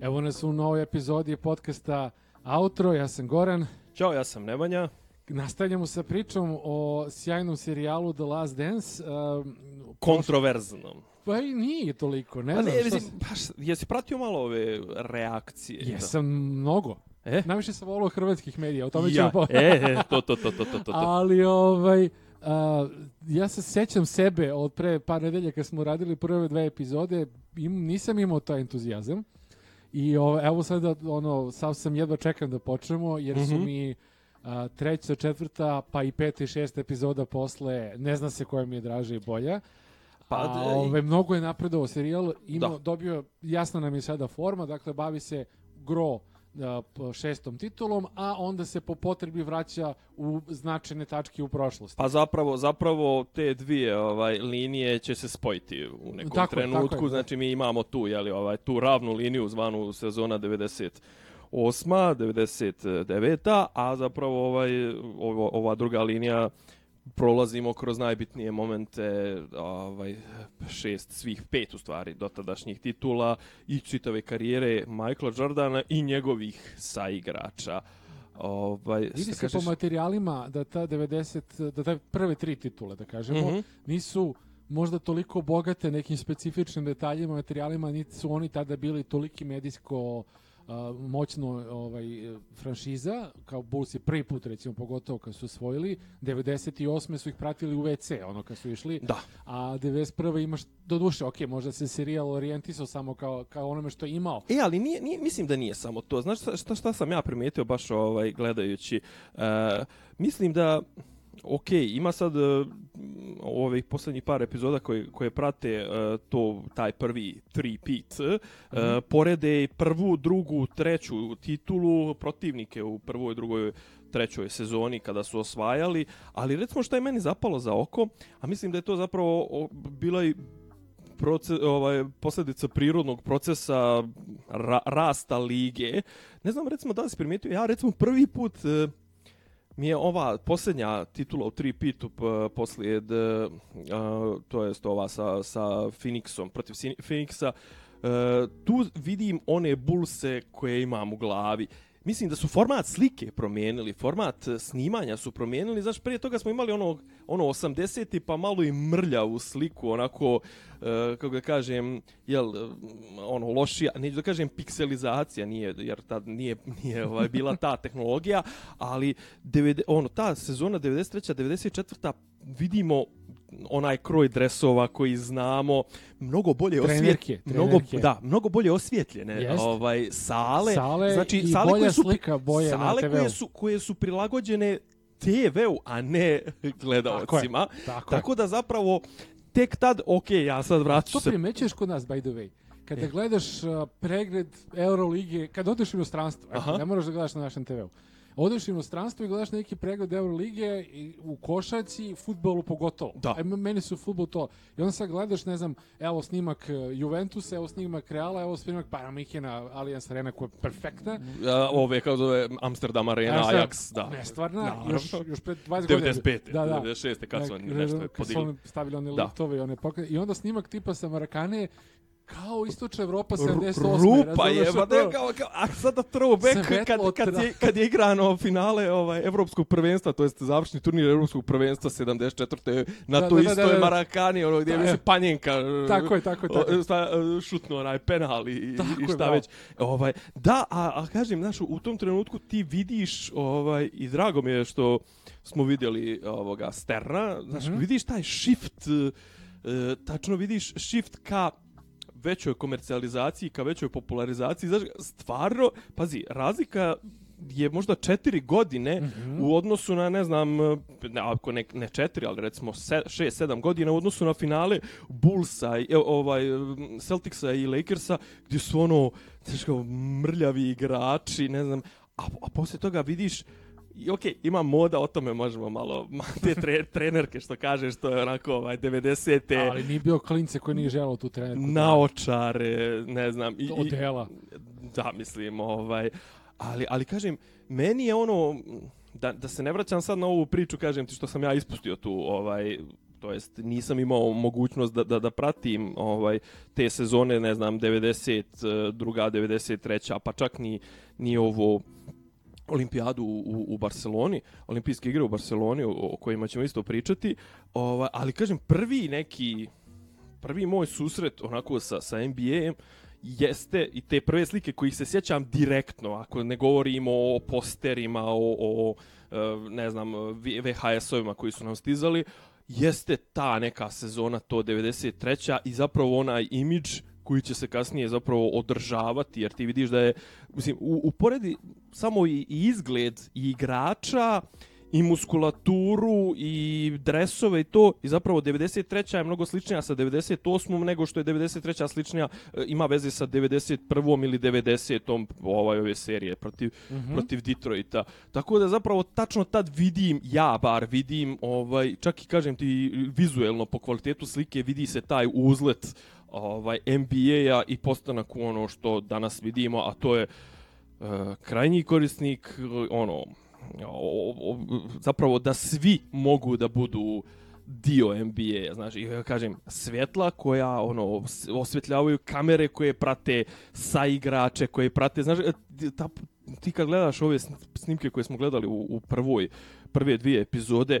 Evo nas u novoj epizodi podcasta Outro, ja sam Goran. Ćao, ja sam Nemanja. Nastavljamo sa pričom o sjajnom serijalu The Last Dance. Uh, Kontroverznom. pa i nije toliko, ne Pa znam ne, šta... mislim, baš, jesi pratio malo ove reakcije? Jesam mnogo. E? Najviše sam volio hrvatskih medija, o tome ja, ćemo e, e, to, to, to, to, to, to. Ali ovaj, a, ja se sećam sebe od pre par nedelja kad smo radili prve dve epizode, im, nisam imao taj entuzijazam. I o, evo sada, ono, sav sam jedva čekam da počnemo, jer su Mhm. mi a, treća, četvrta, pa i peta i šesta epizoda posle, ne zna se koja mi je draža i bolja. Pa, A, ove, mnogo je napredovao serijal, ima, Da. dobio, jasna nam je sada forma, dakle, bavi se gro šestom titulom, a onda se po potrebi vraća u značajne tačke u prošlosti. Pa zapravo, zapravo te dvije ovaj linije će se spojiti u nekom Tako trenutku. tako je. Znači mi imamo tu, je li, ovaj tu ravnu liniju zvanu sezona 98 99 a zapravo ovaj ovo, ova druga linija prolazimo kroz najbitnije momente ovaj šest svih pet u stvari dotadašnjih titula i čitave karijere Michaela Jordana i njegovih saigrača. Ovaj Vidi se po kažeš? materijalima da ta 90, da te prve tri titule, da kažemo, Mhm. nisu možda toliko bogate nekim specifičnim detaljima, materijalima, niti su oni tada bili toliki medijsko a, moćno ovaj, franšiza, kao Bulls je prvi put recimo pogotovo kad su osvojili, 98. su ih pratili u WC, ono kad su išli, Da. a 91. imaš, do duše, ok, možda se serijal orijentisao samo kao, kao onome što je imao, E, ali nije, nije, mislim da nije samo to. Znaš šta, šta, sam ja primetio baš ovaj, gledajući? E, mislim da, ok, ima sad e, ovih posljednjih par epizoda koje, koje prate e, to, taj prvi three pit, e, porede i prvu, drugu, treću titulu protivnike u prvoj, drugoj, trećoj sezoni kada su osvajali, ali recimo što je meni zapalo za oko, a mislim da je to zapravo o, bila i proces, ovaj, posljedica prirodnog procesa ra, rasta lige. Ne znam, recimo, da li si primijetio, ja recimo prvi put e, mi je ova posljednja titula u tri pitu p- poslijed, e, a, to jest ova sa, sa Phoenixom, protiv Phoenixa, e, tu vidim one bulse koje imam u glavi. Mislim da su format slike promijenili, format e, snimanja su promijenili. Znaš, prije toga smo imali ono, ono 80 pa malo i mrlja u sliku, onako, e, kako da kažem, jel, ono, lošija, neću da kažem pikselizacija, nije, jer tad nije, nije ovaj, bila ta tehnologija, ali devede, ono, ta sezona 93. 94. vidimo onaj kroj dresova koji znamo, mnogo bolje osvjetljene, mnogo, da, mnogo bolje osvjetljene Jest. ovaj, sale, Sale znači, sale koje su, slika boje na sale TV-u. koje su, koje su prilagođene TV-u, a ne gledaocima. Tako je. Tako da zapravo tek tad, ok, ja sad vraću To se primećuješ kod nas, by the way. Kada gledaš uh, pregled Euroligije, kada odeš u inostranstvo, ne moraš da gledaš na našem TV-u, odeš u inostranstvo i gledaš neki pregled Euroligije i u košaci, futbolu pogotovo. Da. E, meni su futbol to. I onda sad gledaš, ne znam, evo snimak uh, Juventusa, evo snimak Reala, evo snimak Paramihina, Allianz Arena koja je perfektna. Ja, ove, kao zove, Amsterdam Arena, A sad, Ajax, da. Nestvarna, Naravno. još, još pred 20 godina. 95. Da, da. 96. kad su oni nešto podigli. stavili one Da. liftove i one pokre... I onda snimak tipa sa Marakane kao istočna Evropa R- 78. Rupa je, ono? ne, kao, kao, a sada throwback Svetlo kad, kad, je, kad je igrano finale ovaj, Evropskog prvenstva, to jest završni turnir Evropskog prvenstva 74. na Da, to da, da, istoj da, da. Marakani, ono gdje je Da, mislim je. Panjenka Tako je, tako je, tako je. o, sta, šutno onaj penal i, Tako i je, šta bravo. već. Ovaj, da, a, a kažem, znaš, u tom trenutku ti vidiš ovaj, i drago mi je što smo vidjeli ovoga Sterna, znaš, Mhm. vidiš taj shift, e, tačno vidiš shift ka većoj komercijalizaciji, ka većoj popularizaciji. Znaš, stvarno, pazi, razlika je možda četiri godine Mhm. u odnosu na, ne znam, ne, ako ne, ne četiri, ali recimo se, šest, sedam godina u odnosu na finale Bullsa, i, e, ovaj, Celticsa i Lakersa, gdje su ono, znaš kao, mrljavi igrači, ne znam, a, a poslije toga vidiš I okej, ima moda, o tome možemo malo, ma, te tre, trenerke što kaže, što je onako ovaj, 90. Ali nije bio klince koji nije želao tu trenerku. naočare, ne znam. I, i, Odela. da, mislim, ovaj, ali, ali kažem, meni je ono, da, da se ne vraćam sad na ovu priču, kažem ti što sam ja ispustio tu, ovaj, to jest nisam imao mogućnost da, da, da pratim ovaj te sezone, ne znam, 90, druga, 93, pa čak ni, ni ovo olimpijadu u, u Barceloni, olimpijske igre u Barceloni o, o kojima ćemo isto pričati, ovaj, ali kažem prvi neki prvi moj susret onako sa, sa NBA-em jeste i te prve slike kojih se sjećam direktno, ako ne govorimo o posterima, o, o ne znam, VHS-ovima koji su nam stizali, jeste ta neka sezona, to 93. i zapravo onaj imidž koji će se kasnije zapravo održavati, jer ti vidiš da je, mislim, u, uporedi samo i, i izgled i igrača, i muskulaturu i dresove i to i zapravo 93. je mnogo sličnija sa 98. nego što je 93. sličnija e, ima veze sa 91. ili 90. ovaj ove serije protiv mm -hmm. protiv Detroita. Tako da zapravo tačno tad vidim ja bar vidim ovaj čak i kažem ti vizuelno po kvalitetu slike vidi se taj uzlet ovaj NBA-a i postanak u ono što danas vidimo, a to je uh, krajnji korisnik ono o, o, zapravo da svi mogu da budu dio NBA, znači, ja kažem, svjetla koja, ono, osvetljavaju kamere koje prate sa igrače, koje prate, znači, ta, ti kad gledaš ove snimke koje smo gledali u, u prvoj, prve dvije epizode,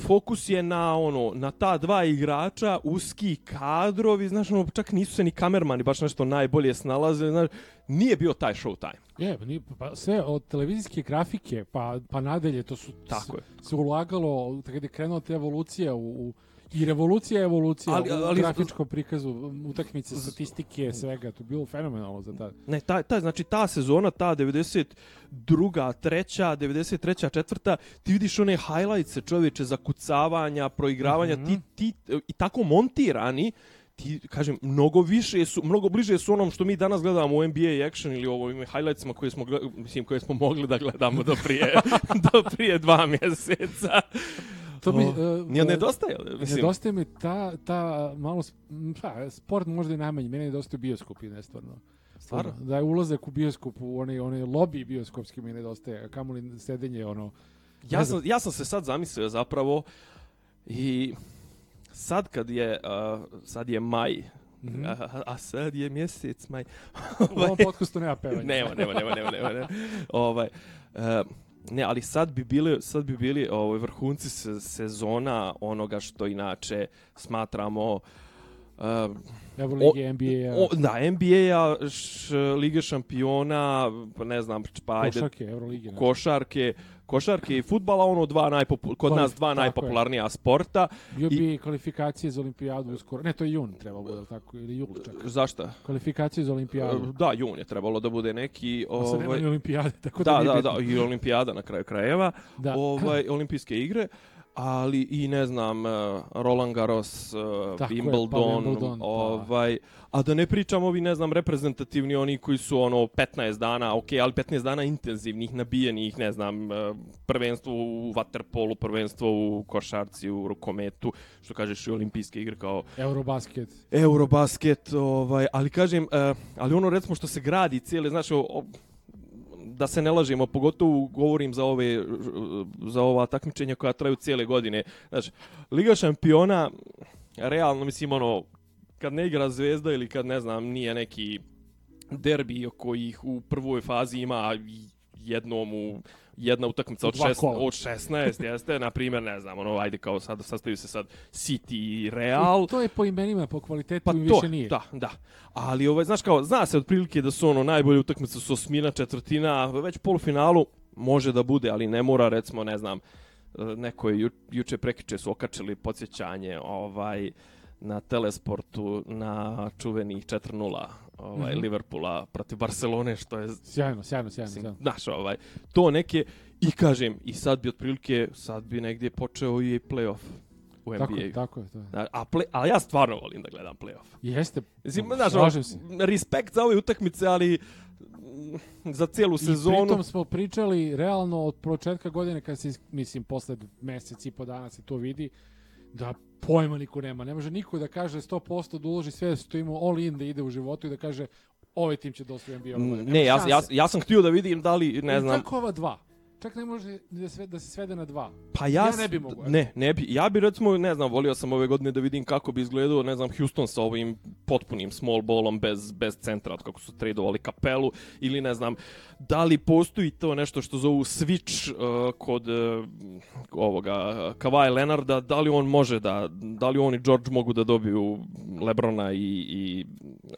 fokus je na ono na ta dva igrača, uski kadrovi, znaš, ono, čak nisu se ni kamermani baš nešto najbolje snalaze, znaš, nije bio taj show time. Je, nije, pa sve od televizijske grafike pa, pa nadalje, to su Tako je. se ulagalo, kada je krenula ta evolucija u, u I revolucija je evolucija ali, ali, u grafičkom prikazu, utakmice, statistike, svega, to je bilo fenomenalno za ta. Ne, ta, ta, znači ta sezona, ta 92. treća, 93. četvrta, ti vidiš one highlights čovječe, zakucavanja, proigravanja, mm -hmm. ti, ti, i tako montirani, ti kažem mnogo više su mnogo bliže su onom što mi danas gledamo u NBA action ili ovo ime highlightsima koje smo mislim koje smo mogli da gledamo do prije do prije dva mjeseca. To mi uh, nije nedostaje, mislim. Nedostaje mi ta ta malo pa sport možda i najmanje, meni nedostaje bioskop i ne stvarno. Da je ulazak u bioskop u onaj onaj lobby bioskopski mi nedostaje, kamoli sedenje ono. Ja sam ja sam se sad zamislio zapravo i sad kad je, uh, sad je maj, Mm -hmm. a, a sad je mjesec maj. U ovom ovaj, podcastu nema pevanja. nema, nema, nema, nema, nema. nema. ovaj, uh, ne, ali sad bi bili, sad bi bili ovaj, vrhunci se, sezona onoga što inače smatramo uh, Evo Lige NBA-a. Da, NBA-a, Lige šampiona, pa ne znam, pa ajde. Košarke, Eurolige. Košarke. Košarke i futbala, ono dva najpopu, kod nas dva najpopularnija je. sporta. Bio bi I... kvalifikacije za olimpijadu uskoro. Ne, to je jun trebalo bude, tako, ili jul čak. Zašta? Kvalifikacije za olimpijadu. Da, jun je trebalo da bude neki... Ovaj... Sad nema olimpijade, tako da, da, da, da, i olimpijada na kraju krajeva. Da. Ovaj, olimpijske igre ali i ne znam uh, Roland Garros, uh, Wimbledon, pa Wimbledon, pa. ovaj a da ne pričam ovi ne znam reprezentativni oni koji su ono 15 dana, ok, ali 15 dana intenzivnih, nabijenih, ne znam, uh, prvenstvo u waterpolu, prvenstvo u košarci, u rukometu, što kažeš i olimpijske igre kao Eurobasket. Eurobasket, ovaj, ali kažem, ali ono recimo što se gradi cijele, znači o, da se ne lažemo, pogotovo govorim za ove za ova takmičenja koja traju cijele godine. Znači, Liga šampiona realno mislim ono kad ne igra Zvezda ili kad ne znam nije neki derbi koji ih u prvoj fazi ima jednom u jedna utakmica od, šest, od 16, jeste, na primjer, ne znam, ono, ajde kao sad, sastavio se sad City i Real. I to je po imenima, po kvalitetu pa to, više nije. Da, da. Ali, ovaj, znaš kao, zna se otprilike da su ono najbolje utakmice su osmina, četvrtina, već polufinalu može da bude, ali ne mora, recimo, ne znam, neko je ju, juče prekiče su okačili podsjećanje, ovaj, na telesportu na čuvenih 4-0 ovaj, mm -hmm. Liverpoola protiv Barcelone, što je... Sjajno, sjajno, sjajno. sjajno. Znaš, ovaj, to neke... I kažem, i sad bi otprilike, sad bi negdje počeo i playoff u NBA. Tako, tako je, to je. A, play, a ja stvarno volim da gledam playoff. Jeste, Mislim, znaš, slažem se. Respekt za ove utakmice, ali mm, za cijelu sezonu. I pritom smo pričali realno od početka godine, kad se, mislim, posle mjesec i po dana se to vidi, da pojma niko nema. Ne može niko da kaže 100% da uloži sve što ima all in da ide u životu i da kaže ovaj tim će doći u NBA. Ne, ja, ja, ja sam htio da vidim da li, ne znam... Kako ova dva? Čak ne može da, sve, da se svede na dva. Pa ja, Ja ne bi mogao. Ne, ne bi. Ja bi recimo, ne znam, volio sam ove godine da vidim kako bi izgledao, ne znam, Houston sa ovim potpunim small ballom bez, bez centra, kako su tradovali kapelu, ili ne znam, da li postoji to nešto što zovu switch uh, kod uh, ovoga Kawhi Leonarda, da li on može da, da li on i George mogu da dobiju Lebrona i, i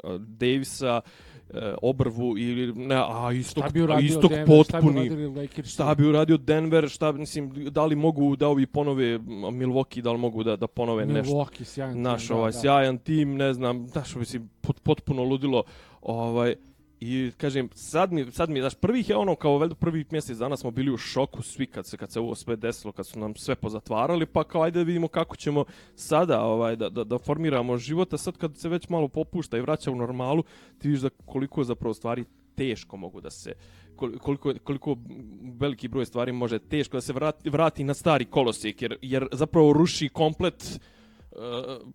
uh, Davisa, uh, obrvu ili ne, a istok, Šta bi uradio istok Denver, šta bi potpuni. Lakersi? Šta bi uradio Denver, šta mislim, da li mogu da ovi ponove Milwaukee, da li mogu da da ponove nešto. Milwaukee, sjajan. tim, Naš da, ovaj da. sjajan tim, ne znam, znaš, mislim, pot, potpuno ludilo. Ovaj, I kažem, sad mi, sad mi, znaš, prvih je ono, kao veljda prvih mjesec dana smo bili u šoku svi kad se, kad se ovo sve desilo, kad su nam sve pozatvarali, pa kao ajde da vidimo kako ćemo sada ovaj, da, da, da formiramo život, a sad kad se već malo popušta i vraća u normalu, ti vidiš da koliko zapravo stvari teško mogu da se kol- koliko, koliko veliki broj stvari može teško da se vrati, vrati na stari kolosijek, jer, jer zapravo ruši komplet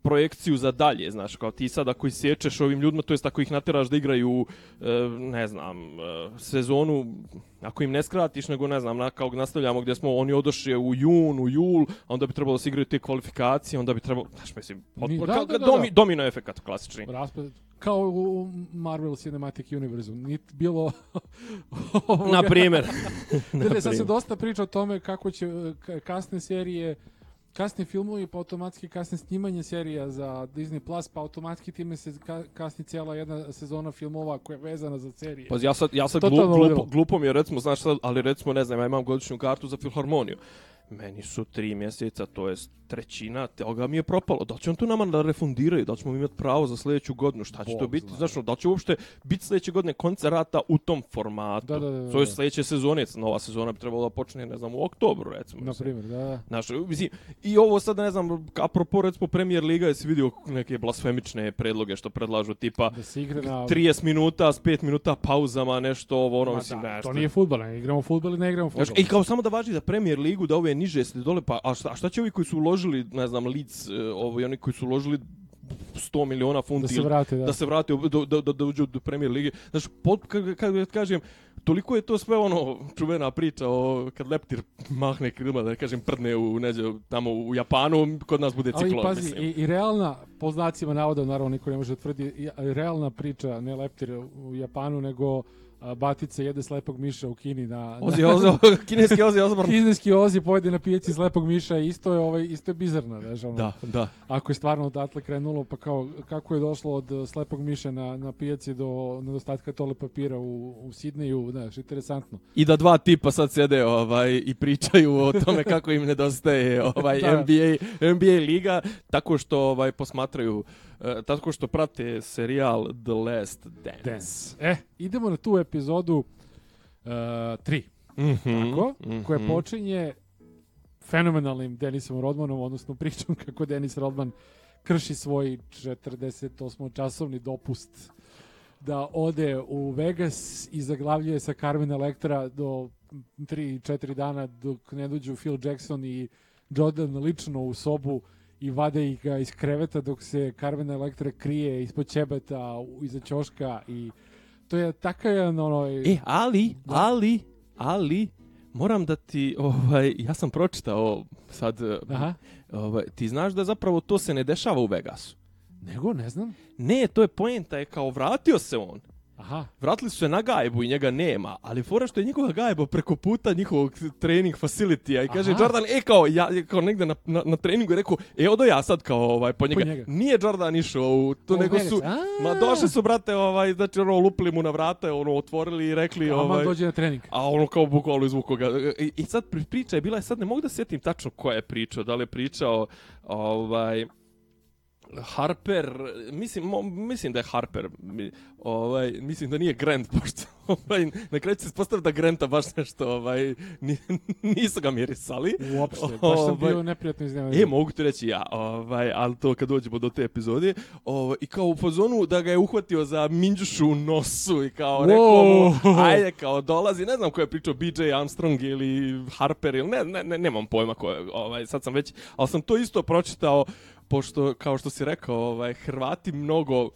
projekciju za dalje, znaš, kao ti sad ako isječeš ovim ljudima, to jest ako ih nateraš da igraju, uh, ne znam, uh, sezonu, ako im ne skratiš, nego ne znam, na, kao nastavljamo gdje smo, oni odošli u jun, u jul, a onda bi trebalo da se igraju te kvalifikacije, onda bi trebalo, znaš, mislim, potpuno, da, kao- da, da, domi, da. domino efekat klasični. Raspad, kao u Marvel Cinematic Universe. Niti bilo... Na primjer. Ne, ne, sad se dosta priča o tome kako će e, ka- kasne serije kasni filmovi, pa automatski kasne snimanje serija za Disney+, Plus, pa automatski time se ka, kasni cijela jedna sezona filmova koja je vezana za serije. Pa ja sad, ja sad glup, glupo, glupo mi je, recimo, znaš sad, ali recimo, ne znam, ja imam godišnju kartu za filharmoniju. Meni su tri mjeseca, to je trećina, toga mi je propalo. Da li će on tu nama da refundiraju, da li ćemo imati pravo za sljedeću godinu, šta će Bog to biti, zna. znaš, da li će uopšte biti sljedeće godine koncerata u tom formatu. Da, da, da, da, To je da. sljedeće sezone, nova sezona bi trebala da počne, ne znam, u oktobru, recimo. Na primjer, da, da. Znaš, mislim, i ovo sad, ne znam, apropo, recimo, Premier Liga, jesi vidio neke blasfemične predloge što predlažu, tipa, Da se igra na... 30 minuta s 5 minuta pauzama, nešto ovo, ono, Ma mislim, da, nešto. to nije futbol, ne igramo futbol i ne igramo futbol. Znaš, I kao samo da važi da Premier ligu, da ove niže se dole, pa a šta, a šta će ovi koji su uložili, ne znam, Leeds, e, ovo i oni koji su uložili 100 miliona funti da se vrate, da. da se vrate do, do, da uđu do Premier lige. Znaš, pot, kad, kad kažem, toliko je to sve ono čuvena priča o kad leptir mahne krilima, da kažem prdne u neđe tamo u Japanu, kod nas bude Ali ciklon, pazi, mislim. i, i realna, po znacima navoda, naravno niko ne može da tvrdi, ali realna priča, ne leptir u Japanu, nego batica jede slepog miša u Kini na... Ozi, ozi, kineski Ozi Osborn. Kineski ozi pojede na pijaci slepog miša i isto je, ovaj, isto je bizarno, znaš, ono. Da, da. Ako je stvarno odatle krenulo, pa kao, kako je došlo od uh, slepog miša na, na pijaci do nedostatka tole papira u, u Sidneju, znaš, interesantno. I da dva tipa sad sede ovaj, i pričaju o tome kako im nedostaje ovaj, Da. NBA, NBA liga, tako što ovaj, posmatraju, eh, tako što prate serijal The Last Dance. Dance. E, idemo na tu epizodu uh, 3. Mhm, Tako, mhm. koja počinje fenomenalnim Denisom Rodmanom, odnosno pričom kako Denis Rodman krši svoj 48-časovni dopust da ode u Vegas i zaglavljuje sa Carmen Electra do 3-4 dana dok ne dođu Phil Jackson i Jordan lično u sobu i vade ih ga iz kreveta dok se Carmen Electra krije ispod ćebeta iza ćoška i to je takav jedan ono... E, ali, Da. ali, ali, moram da ti, ovaj, ja sam pročitao sad, eh, Aha. ovaj, ti znaš da zapravo to se ne dešava u Vegasu. Nego, ne znam. Ne, to je poenta, je kao vratio se on. Aha. Vratili su se na gajbu i njega nema, ali fora što je njegova gajba preko puta njihovog trening facility i kaže Aha. Jordan, e kao, ja kao negde na, na, na treningu je rekao, e odo ja sad kao ovaj, po njega. njega. Nije Jordan išao u to, nego su, ma došli su, brate, ovaj, znači ono, lupili mu na vrata, ono, otvorili i rekli, ovaj, dođe na trening. a ono kao bukvalno izvuko ga. I, I sad pri- priča je bila, sad ne mogu da sjetim tačno ko je pričao, da li je pričao, ovaj, Harper, mislim, mo, mislim da je Harper, ovaj, mislim da nije Grant, pošto ovaj, na kraju se ispostaviti da Granta baš nešto, ovaj, ni, nisu ga mirisali. Uopšte, baš sam Ovaj, bio neprijatno iznenađen. E, mogu ti reći ja, ovaj, ali to kad dođemo do te epizode, ovaj, i kao u fazonu da ga je uhvatio za minđušu u nosu i kao Wow. rekao mu, ajde, kao dolazi, ne znam ko je pričao, BJ Armstrong ili Harper ili ne, ne, ne nemam pojma ko je, ovaj, sad sam već, ali sam to isto pročitao, pošto, kao što si rekao, ovaj, Hrvati mnogo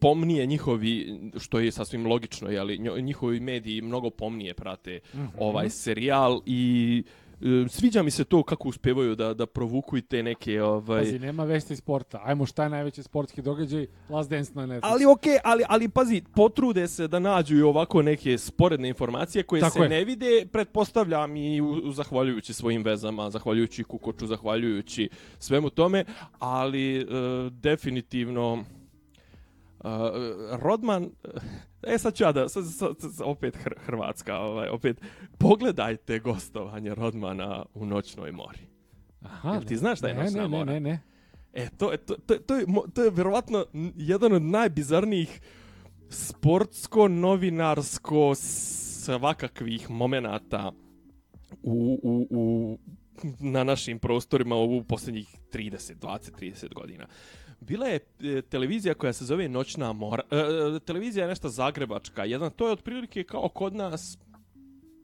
pomnije njihovi, što je sasvim logično, jeli, njihovi mediji mnogo pomnije prate Mhm. ovaj serijal i e, sviđa mi se to kako uspevaju da da provuku i te neke ovaj Pazi, nema vesti sporta. Ajmo, šta je najveći sportski događaj? Last Dance na Netflixu. Ali okej, ali ali pazi, potrude se da nađu i ovako neke sporedne informacije koje Tako se je. ne vide, pretpostavljam i u, u- zahvaljujući svojim vezama, zahvaljujući Kukoču, zahvaljujući svemu tome, ali e, definitivno e, Rodman E sad ću ja da, sad, sad, sad, opet Hr Hrvatska, ovaj, opet, pogledajte gostovanje Rodmana u Noćnoj mori. Aha, Jel ti znaš šta je ne, Noćna ne, ne, mora? ne, ne. E, to, to, to, to, je, to je verovatno n- jedan od najbizarnijih sportsko-novinarsko svakakvih momenata u, u, u, na našim prostorima u posljednjih 30, 20, 30 godina. Bila je e, televizija koja se zove Noćna mora. E, televizija je nešto zagrebačka. Jedan, to je otprilike kao kod nas,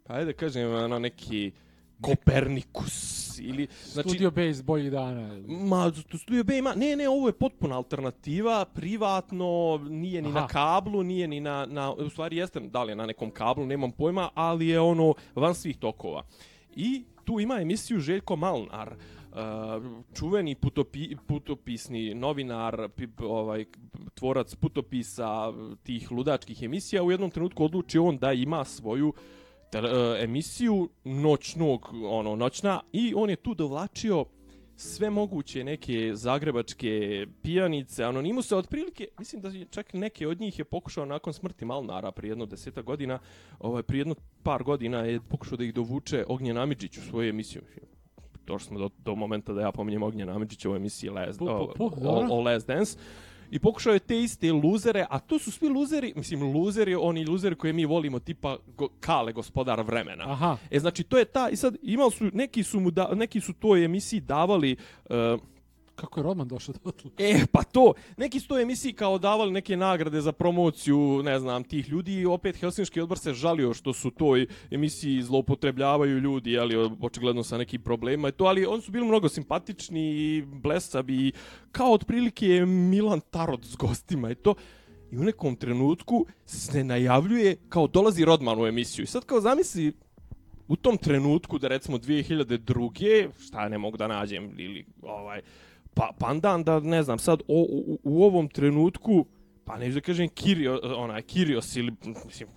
pa ajde da kažem, ono neki Kopernikus ili znači Studio Base boljih dana. Ma, tu Studio B ima, ne, ne, ovo je potpuna alternativa, privatno, nije ni Aha. na kablu, nije ni na, na, u stvari jeste, da li je na nekom kablu, nemam pojma, ali je ono van svih tokova. I tu ima emisiju Željko Malnar, čuveni putopi, putopisni novinar, pi, ovaj, tvorac putopisa tih ludačkih emisija, u jednom trenutku odluči on da ima svoju tele, e, emisiju noćnog, ono, noćna, i on je tu dovlačio sve moguće neke zagrebačke pijanice, anonimuse, otprilike, mislim da čak neke od njih je pokušao nakon smrti Malnara prije jedno deseta godina, ovaj, prije jedno par godina je pokušao da ih dovuče Ognjen Amidžić u svoju emisiju. Došli smo do, do momenta da ja pominjem Ognjen Amidžić u emisiji Last, Pu, pu, o, pu, o, o Last Dance. I pokušao je te iste luzere, a to su svi luzeri, mislim, luzeri, oni luzeri koje mi volimo, tipa go, Kale, gospodar vremena. Aha, E znači to je ta i sad imali su neki su mu da, neki su toj emisiji davali uh, kako je Roman došao do tla? E, pa to. Neki su toj emisiji kao davali neke nagrade za promociju, ne znam, tih ljudi opet Helsinški odbor se žalio što su toj emisiji zloupotrebljavaju ljudi, ali očigledno sa nekim problemima i to, ali oni su bili mnogo simpatični i blesavi i kao otprilike Milan Tarot s gostima i to. I u nekom trenutku se najavljuje kao dolazi Rodman u emisiju. I sad kao zamisli u tom trenutku da recimo 2002. šta ne mogu da nađem ili ovaj pa pandan da ne znam sad o, u, u ovom trenutku pa neću da kažem Kirio, onaj Kirios ili mislim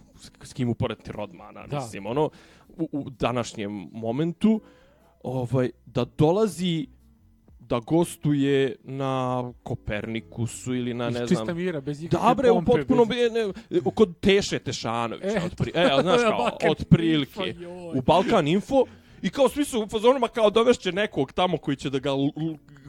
s- kim uporediti Rodmana Da. mislim ono u, u današnjem momentu ovaj da dolazi da gostuje na Kopernikusu ili na ne Iz znam čista mira, bez ikakve da bre, pompe, potpuno bez- be, ne, kod Teše Tešanovića. E, otpri, e, znaš kao, otprilike. U Balkan Info. I kao svi su u fazonima kao dovešće nekog tamo koji će da ga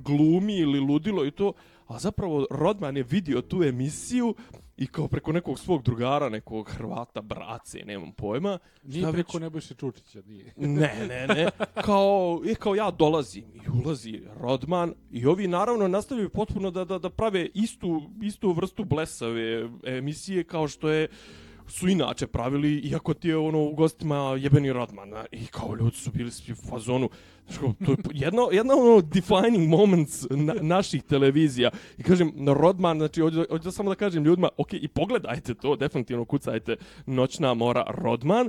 glumi ili ludilo i to. A zapravo Rodman je vidio tu emisiju i kao preko nekog svog drugara, nekog Hrvata, brace, nemam pojma. Nije šta preko već- Nebojše Čučića, nije. Ne, ne, ne. Kao, je kao ja dolazim i ulazi Rodman i ovi naravno nastavljaju potpuno da, da, da prave istu, istu vrstu blesave emisije kao što je su inače pravili, iako ti je ono u gostima jebeni Rodman, a, i kao ljudi su bili svi u fazonu, znaš kao, to je jedna, jedna ono defining moments na, naših televizija. I kažem, Rodman, znači, hoću, hoću da samo da kažem ljudima, ok, i pogledajte to, definitivno kucajte Noćna mora Rodman,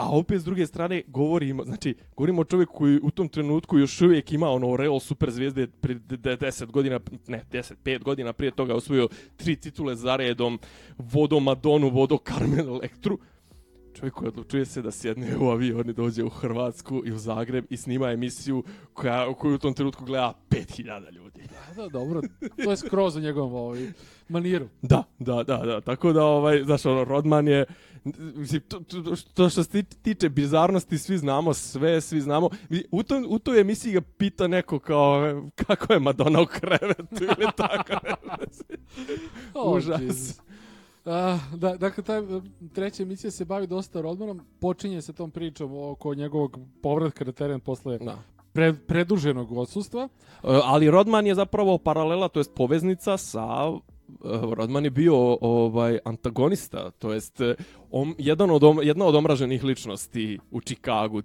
A opet s druge strane govorimo, znači govorimo o čovjeku koji u tom trenutku još uvijek ima ono Real super zvijezde prije de- de- 10 godina, ne 10, 5 godina prije toga osvojio tri titule za redom, vodo Madonu, vodo Carmen Elektru. Čovjek koji odlučuje se da sjedne u avion i dođe u Hrvatsku i u Zagreb i snima emisiju koja, koju u tom trenutku gleda 5000 ljudi. Da, da, dobro, to je skroz u njegovom ovaj, maniru. Da, da, da, da. Tako da, ovaj, znaš, ono, Rodman je, mislim, to, to, to što se ti- tiče bizarnosti, svi znamo sve, svi znamo. U, tom, u toj emisiji ga pita neko kao, kako je Madonna u krevetu ili tako. Oh, Užas. Jesus. A, da, dakle, ta treća emisija se bavi dosta Rodmanom, počinje se tom pričom oko njegovog povratka na teren posle Da. pre, preduženog odsustva. E, Ali Rodman je zapravo paralela, to jest poveznica sa Rodman je bio ovaj antagonista, to jest e, om, jedan od om, jedna od omraženih ličnosti u Čikagu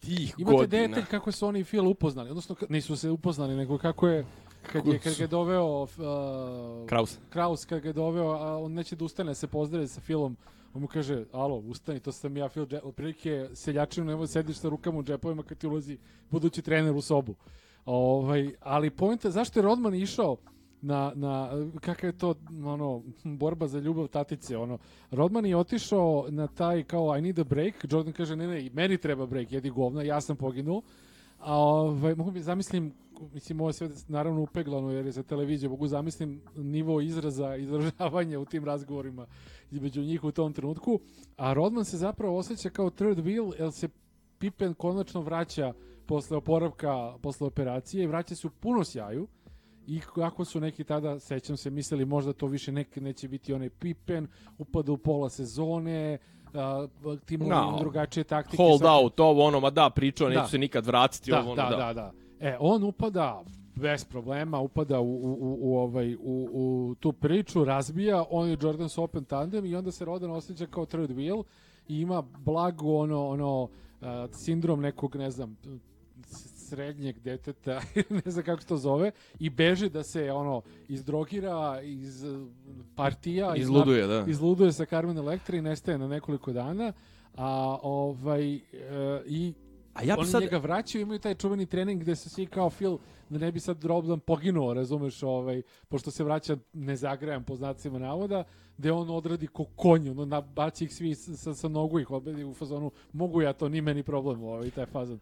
tih Imate godina. detalj kako su oni i Phil upoznali, odnosno nisu se upoznali, nego kako je kad je, kad ga je doveo uh, Kraus. Kraus, kad ga je doveo, a on neće da ustane, se pozdravi sa Filom, on mu kaže, alo, ustani, to sam ja, Phil, otprilike seljačinu, nemoj sediš sa rukama u džepovima kad ti ulazi budući trener u sobu. Ovaj, ali pojenta, zašto je Rodman išao na, na kakav je to ono borba za ljubav tatice ono. Rodman je otišao na taj kao I need a break. Jordan kaže ne ne meni treba break jedi govna ja sam poginuo. A ovaj mogu mi zamislim mislim ovo sve naravno upeglano jer je za televiziju mogu zamislim nivo izraza izražavanja u tim razgovorima između njih u tom trenutku. A Rodman se zapravo osjeća kao third wheel jer se Pippen konačno vraća posle oporavka, posle operacije i vraća se u puno sjaju i kako su neki tada, sećam se, mislili možda to više nek, neće biti onaj Pippen, upada u pola sezone, uh, timovi No. drugačije taktike. Hold svaki- out, ovo ono, ma da, pričao, neću Da. se nikad vratiti, Da, ovo ono, da, da, da. E, on upada bez problema, upada u, u, u, u, ovaj, u, u tu priču, razbija, on je Jordan s open tandem i onda se Rodan osjeća kao third wheel i ima blago ono, ono uh, sindrom nekog, ne znam, srednjeg deteta, ne znam kako se to zove, i beži da se ono izdrogira iz partija, iz Izluduje, da. izluduje sa Carmen Electra i nestaje na nekoliko dana, a ovaj e, i A ja bi oni sad, njega vraćaju, imaju taj čuveni trening gde se svi kao Phil, da ne bi sad Robdan poginuo, razumeš, ovaj, pošto se vraća nezagrejan po znacima navoda, gde on odradi ko konj, ono, nabaci ih svi sa, sa nogu ih obedi u fazonu, mogu ja to, ni meni problem, ovaj, taj fazon.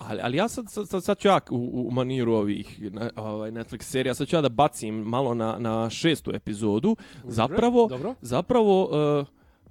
Ali, ali ja sad, sad, sad, ću ja u, u maniru ovih ovaj, Netflix serija, sad ću ja da bacim malo na, na šestu epizodu, zapravo, Dobro? zapravo, uh,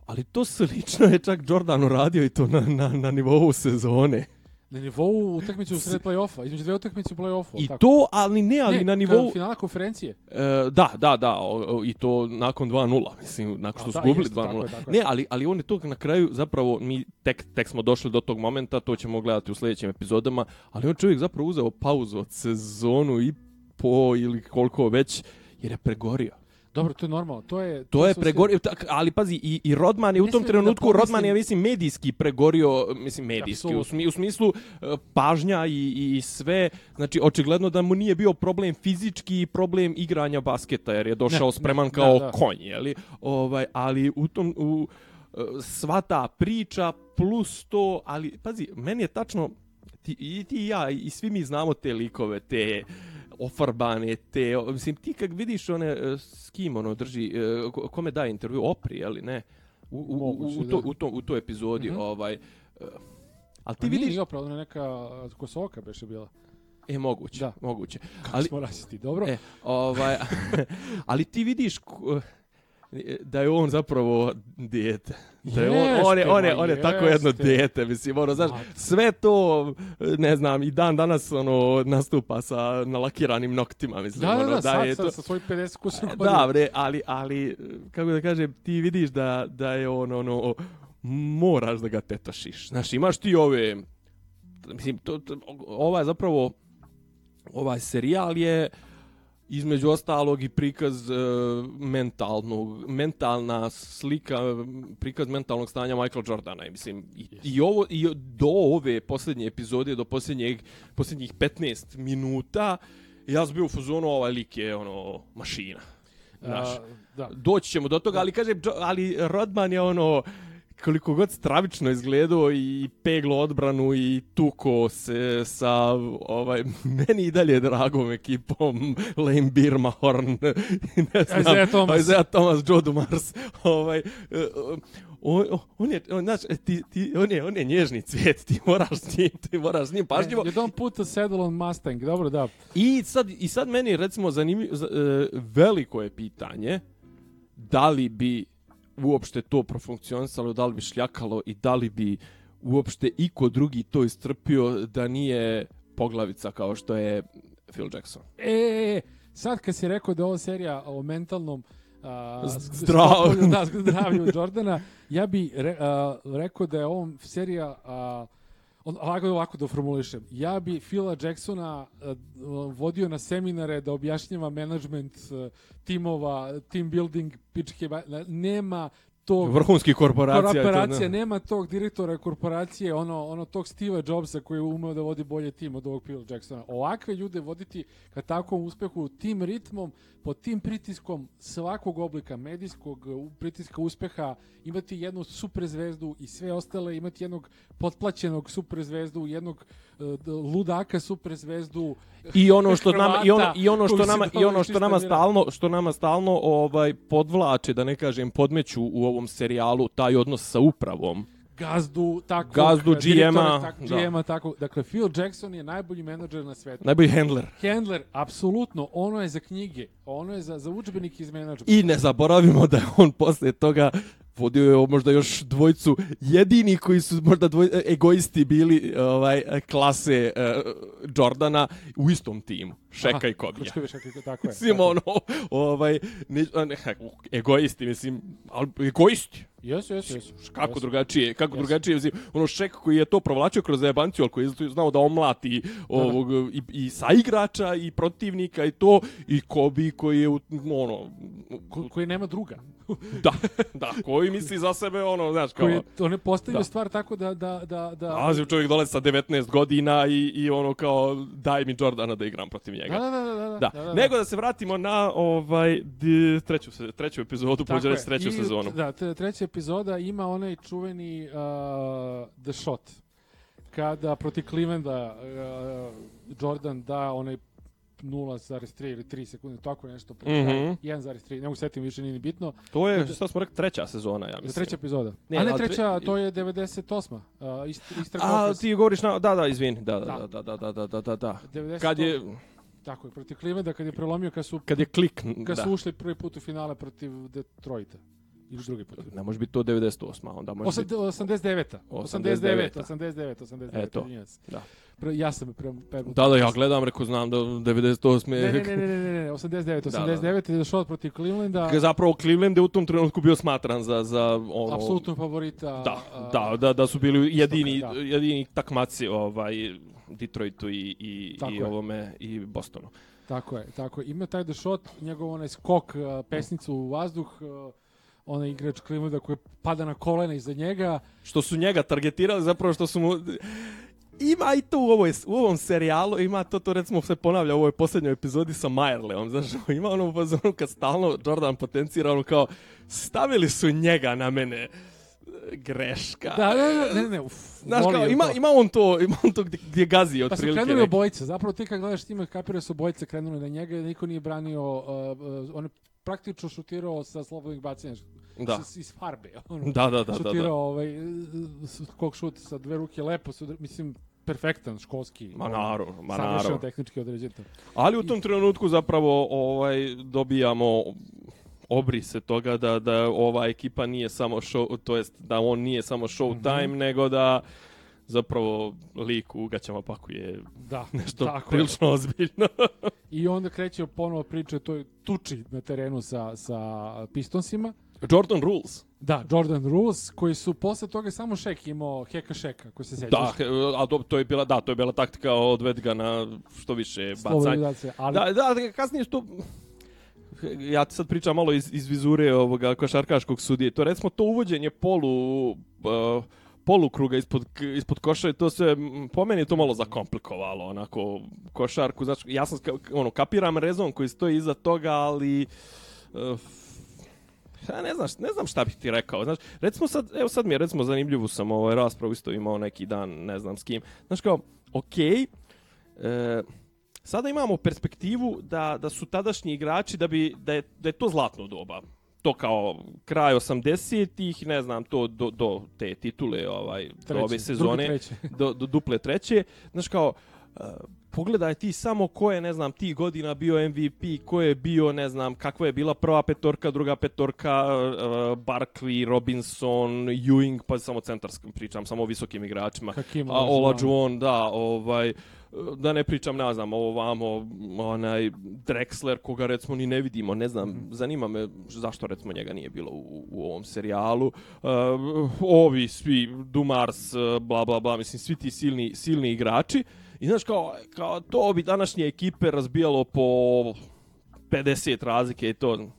ali to slično je čak Jordan uradio i to na, na, na nivou sezone. Na nivou utakmice u sred play-offa, između dve utakmice u play-offu. I tako. to, ali ne, ali ne, na nivou... Finala konferencije. E, da, da, da, o, o, i to nakon 2-0, mislim, nakon što su da, gubili jeste, tako 2-0. je, tako je. Ne, ali, ali on je to na kraju, zapravo, mi tek, tek smo došli do tog momenta, to ćemo gledati u sljedećim epizodama, ali on čovjek zapravo uzeo pauzu od sezonu i po ili koliko već, jer je pregorio. Dobro, to je normalno. To je, To je su sve- pregorio, ali pazi, i, i Rodman je u tom da trenutku, pomislim- Rodman je, mislim, medijski pregorio, mislim, medijski, u, smi, u smislu e, pažnja i, i sve, znači, očigledno da mu nije bio problem fizički i problem igranja basketa, jer je došao Ne, spreman ne, kao da, da. konj, jeli? Ovaj, ali u tom, u, e, sva ta priča plus to, ali, pazi, meni je tačno, ti, i ti i ja, i svi mi znamo te likove, te ofarbane, te, mislim, ti kad vidiš one, e, s kim ono drži, e, ko- kome daje intervju, Opri, jeli ne? U, u, u, Moguće, u, to, da. u, to, u toj epizodi, Mhm. ovaj, e, ali Pa ti nije vidiš, igrao, pravda, neka a, kosoka beše bila. e, moguće, Da. moguće. Kako Ali- smo rasisti, dobro? E, ovaj, ali ti vidiš da je on zapravo dijete. Da je on, on, je, on, je, on je tako jedno jeste. dijete, mislim, ono, znaš, sve to, ne znam, i dan danas, ono, nastupa sa nalakiranim noktima, mislim, Da, da, ono, da, sad je sa, to... sa svojih 50 kusur Da, bre, ali, ali, kako da kažem, ti vidiš da, da je on, ono, moraš da ga tetošiš. Znaš, imaš ti ove, mislim, to, to, ova je zapravo, ovaj serijal je između ostalog i prikaz e, mentalnog, mentalna slika, prikaz mentalnog stanja Michael Jordana. I, mislim, i, i, ovo, i do ove posljednje epizode, do posljednjeg, posljednjih 15 minuta, ja sam bio u fazonu, ovaj lik je ono, mašina. Znaš, A, da. doći ćemo do toga, ali kažem, Jo- ali Rodman je ono, koliko god stravično izgledao i peglo odbranu i tuko se sa ovaj meni i dalje dragom ekipom Lane Birma Horn ne znam Isaiah Thomas. Isaiah Thomas Joe Dumars ovaj eh, on, on je on, znaš, ti, ti, on je on je nježni cvijet ti moraš s njim ti moraš s njim pažljivo You don't put a saddle on Mustang, dobro, da. i sad, I sad meni recimo zanimljivo, za- e, veliko je pitanje da li bi uopšte to profunkcionisalo, da li bi šljakalo i da li bi uopšte iko drugi to istrpio da nije poglavica kao što je Phil Jackson. E, e, e, sad kad si rekao da je ovo serija o mentalnom a, Z- s- zdrav- stopu- da, zdravlju Jordana, ja bi re, a, rekao da je ovo serija a, on, ovako, ovako da formulišem. Ja bi Phila Jacksona a, vodio na seminare da objašnjava management a, timova, team building, pičke, nema tog Vrhunski korporacija. je to, korporacija, ne. nema tog direktora korporacije, ono, ono tog Steva Jobsa koji je umeo da vodi bolje tim od ovog Phil Jacksona. Ovakve ljude voditi ka takvom uspehu, tim ritmom, pod tim pritiskom svakog oblika medijskog u- pritiska uspeha, imati jednu super zvezdu i sve ostale, imati jednog potplaćenog super zvezdu, jednog d- ludaka super zvezdu. I ono što nama i ono Hrvata i ono što nama i ono što nama stalno što nama stalno ovaj podvlače da ne kažem podmeću u ovom serijalu taj odnos sa upravom. gazdu, tako, Gazdu, GM-a, tako, da. GM-a, tako. Dakle, Phil Jackson je najbolji menadžer na svetu. Najbolji handler. Handler, apsolutno, ono je za knjige, ono je za, za udžbenik iz menadžera. I ne zaboravimo da je on posle toga vodio je možda još dvojcu jedini koji su možda dvoj, egoisti bili ovaj klase uh, Jordana u istom timu. Šeka i Kobija. Tako je. Mislim, ono, ovaj, ne, ne, egoisti, mislim, ali egoisti. Jesu, jesu, jesu. Kako Jesu. drugačije, kako Jesu. drugačije, mislim, ono Šek koji je to provlačio kroz jebanciju, ali koji je znao da omlati ovog, i, i saigrača, i protivnika, i to, i Kobi koji je, ono, Ko, koji nema druga. da, da, koji misli za sebe, ono, znaš, kao, Koji je, on je postavio Da. stvar tako da... da, da, da Dolazi čovjek dole sa 19 godina i, i ono kao daj mi Jordana da igram protiv njega. Da, da, da, da, Da. da, da. Nego da se vratimo na ovaj di, treću se- treću epizodu, pođe reći treću I, sezonu. Da, treća epizoda ima onaj čuveni uh, The Shot. Kada protiv Clevelanda uh, Jordan da onaj 0,3 ili 3 sekunde, tako nešto. Mhm. kraj. 1,3, ne mogu se setim, više nije ni bitno. To je, šta smo rekli, treća sezona, ja mislim. treća epizoda. Ne, A ne treća, to je 98. Uh, ist, A, ti govoriš na... Da, da, izvini. Da, da, Da. da, da, da, da, da, da, da. 98. Kad je, Tako je, protiv Clevelanda, kad je prelomio, kad su, kad je klik, kad da. su ušli prvi put u finale protiv Detroita. Ili drugi put. Ne može biti to 98. Onda može Osam- biti... 89. 89. 89. 89. Eto. Da. Pre, ja sam pre, pre, Da, da, ja gledam, rekao, znam da 98. Ne, ne, ne, ne, ne, ne, ne, 89. Da, da, 89. je došao protiv Clevelanda. Zapravo Cleveland je u tom trenutku bio smatran za, za ono... Apsolutno favorita. Da, da, da, da su bili jedini, da. jedini takmaci ovaj, Detroitu i, i, Tako i je. ovome i Bostonu. Tako je, tako je. Ima taj The Shot, njegov onaj skok, pesnicu u vazduh, onaj igrač Clevelanda koji pada na kolena iza njega. Što su njega targetirali, zapravo što su mu... Ima i to u, ovoj, u ovom serijalu, ima to, to recimo se ponavlja u ovoj posljednjoj epizodi sa Majerleom, znaš, ima ono u fazonu kad stalno Jordan potencira ono kao, stavili su njega na mene, greška. Da, da, da, ne, ne, uf, Znaš, kao, ima, to. ima on to, ima on to gdje, gdje gazi Pa su otprilike. krenuli neki. obojice. Zapravo ti kad gledaš time kapira su obojice krenuli na njega i niko nije branio, uh, uh, on je praktično šutirao sa slobodnih bacanja. Da. S, iz farbe. Ono. Da, da, da, da, šutirao da. ovaj, s- skok šut sa dve ruke lepo, su, mislim, perfektan, školski. Ma naravno, ma naravno. tehnički određen. Ali u tom trenutku zapravo ovaj dobijamo obrise toga da da ova ekipa nije samo show, to jest da on nije samo show time, nego da zapravo lik u gaćama paku je Da, nešto tako je. prilično ozbiljno. I onda kreće ponovo priča o toj tuči na terenu sa, sa Pistonsima. Jordan Rules. Da, Jordan Rules, koji su posle toga samo Šek imao heka Šeka, koji se sećaš. Da, a to, to je bila da, to je bila taktika odved ga na što više bacanje. Ali Da, da, kasnije što ja ti sad pričam malo iz, iz vizure ovoga košarkaškog sudije. To recimo to uvođenje polu uh, polukruga ispod, ispod koša, to se po meni to malo zakomplikovalo, onako košarku, znači ja sam ono kapiram rezon koji stoji iza toga, ali uh, ja ne znam, ne znam šta bih ti rekao. Znaš, recimo sad, evo sad mi je recimo zanimljivu sam ovaj raspravu isto imao neki dan, ne znam s kim. Znaš kao, okej, e, sada imamo perspektivu da, da su tadašnji igrači da bi da je, da je to zlatno doba. To kao kraj 80-ih, ne znam, to do, do te titule ovaj do treće, ove sezone drugi, do, do duple treće. Znaš kao, uh, pogledaj ti samo ko je, ne znam, ti godina bio MVP, ko je bio, ne znam, kakva je bila prva petorka, druga petorka, uh, Barkley, Robinson, Ewing, pa samo centarskim pričam, samo o visokim igračima. Hakim A Olajuwon. Da, ovaj, da ne pričam, ne znam, ovamo, onaj Drexler, koga recimo ni ne vidimo, ne znam, Mhm. zanima me zašto recimo njega nije bilo u, u ovom serijalu. Uh, ovi svi, Dumars, uh, bla, bla, bla, mislim, svi ti silni, silni igrači. I znaš, kao, kao to bi današnje ekipe razbijalo po 50 razlike i to... Ehm,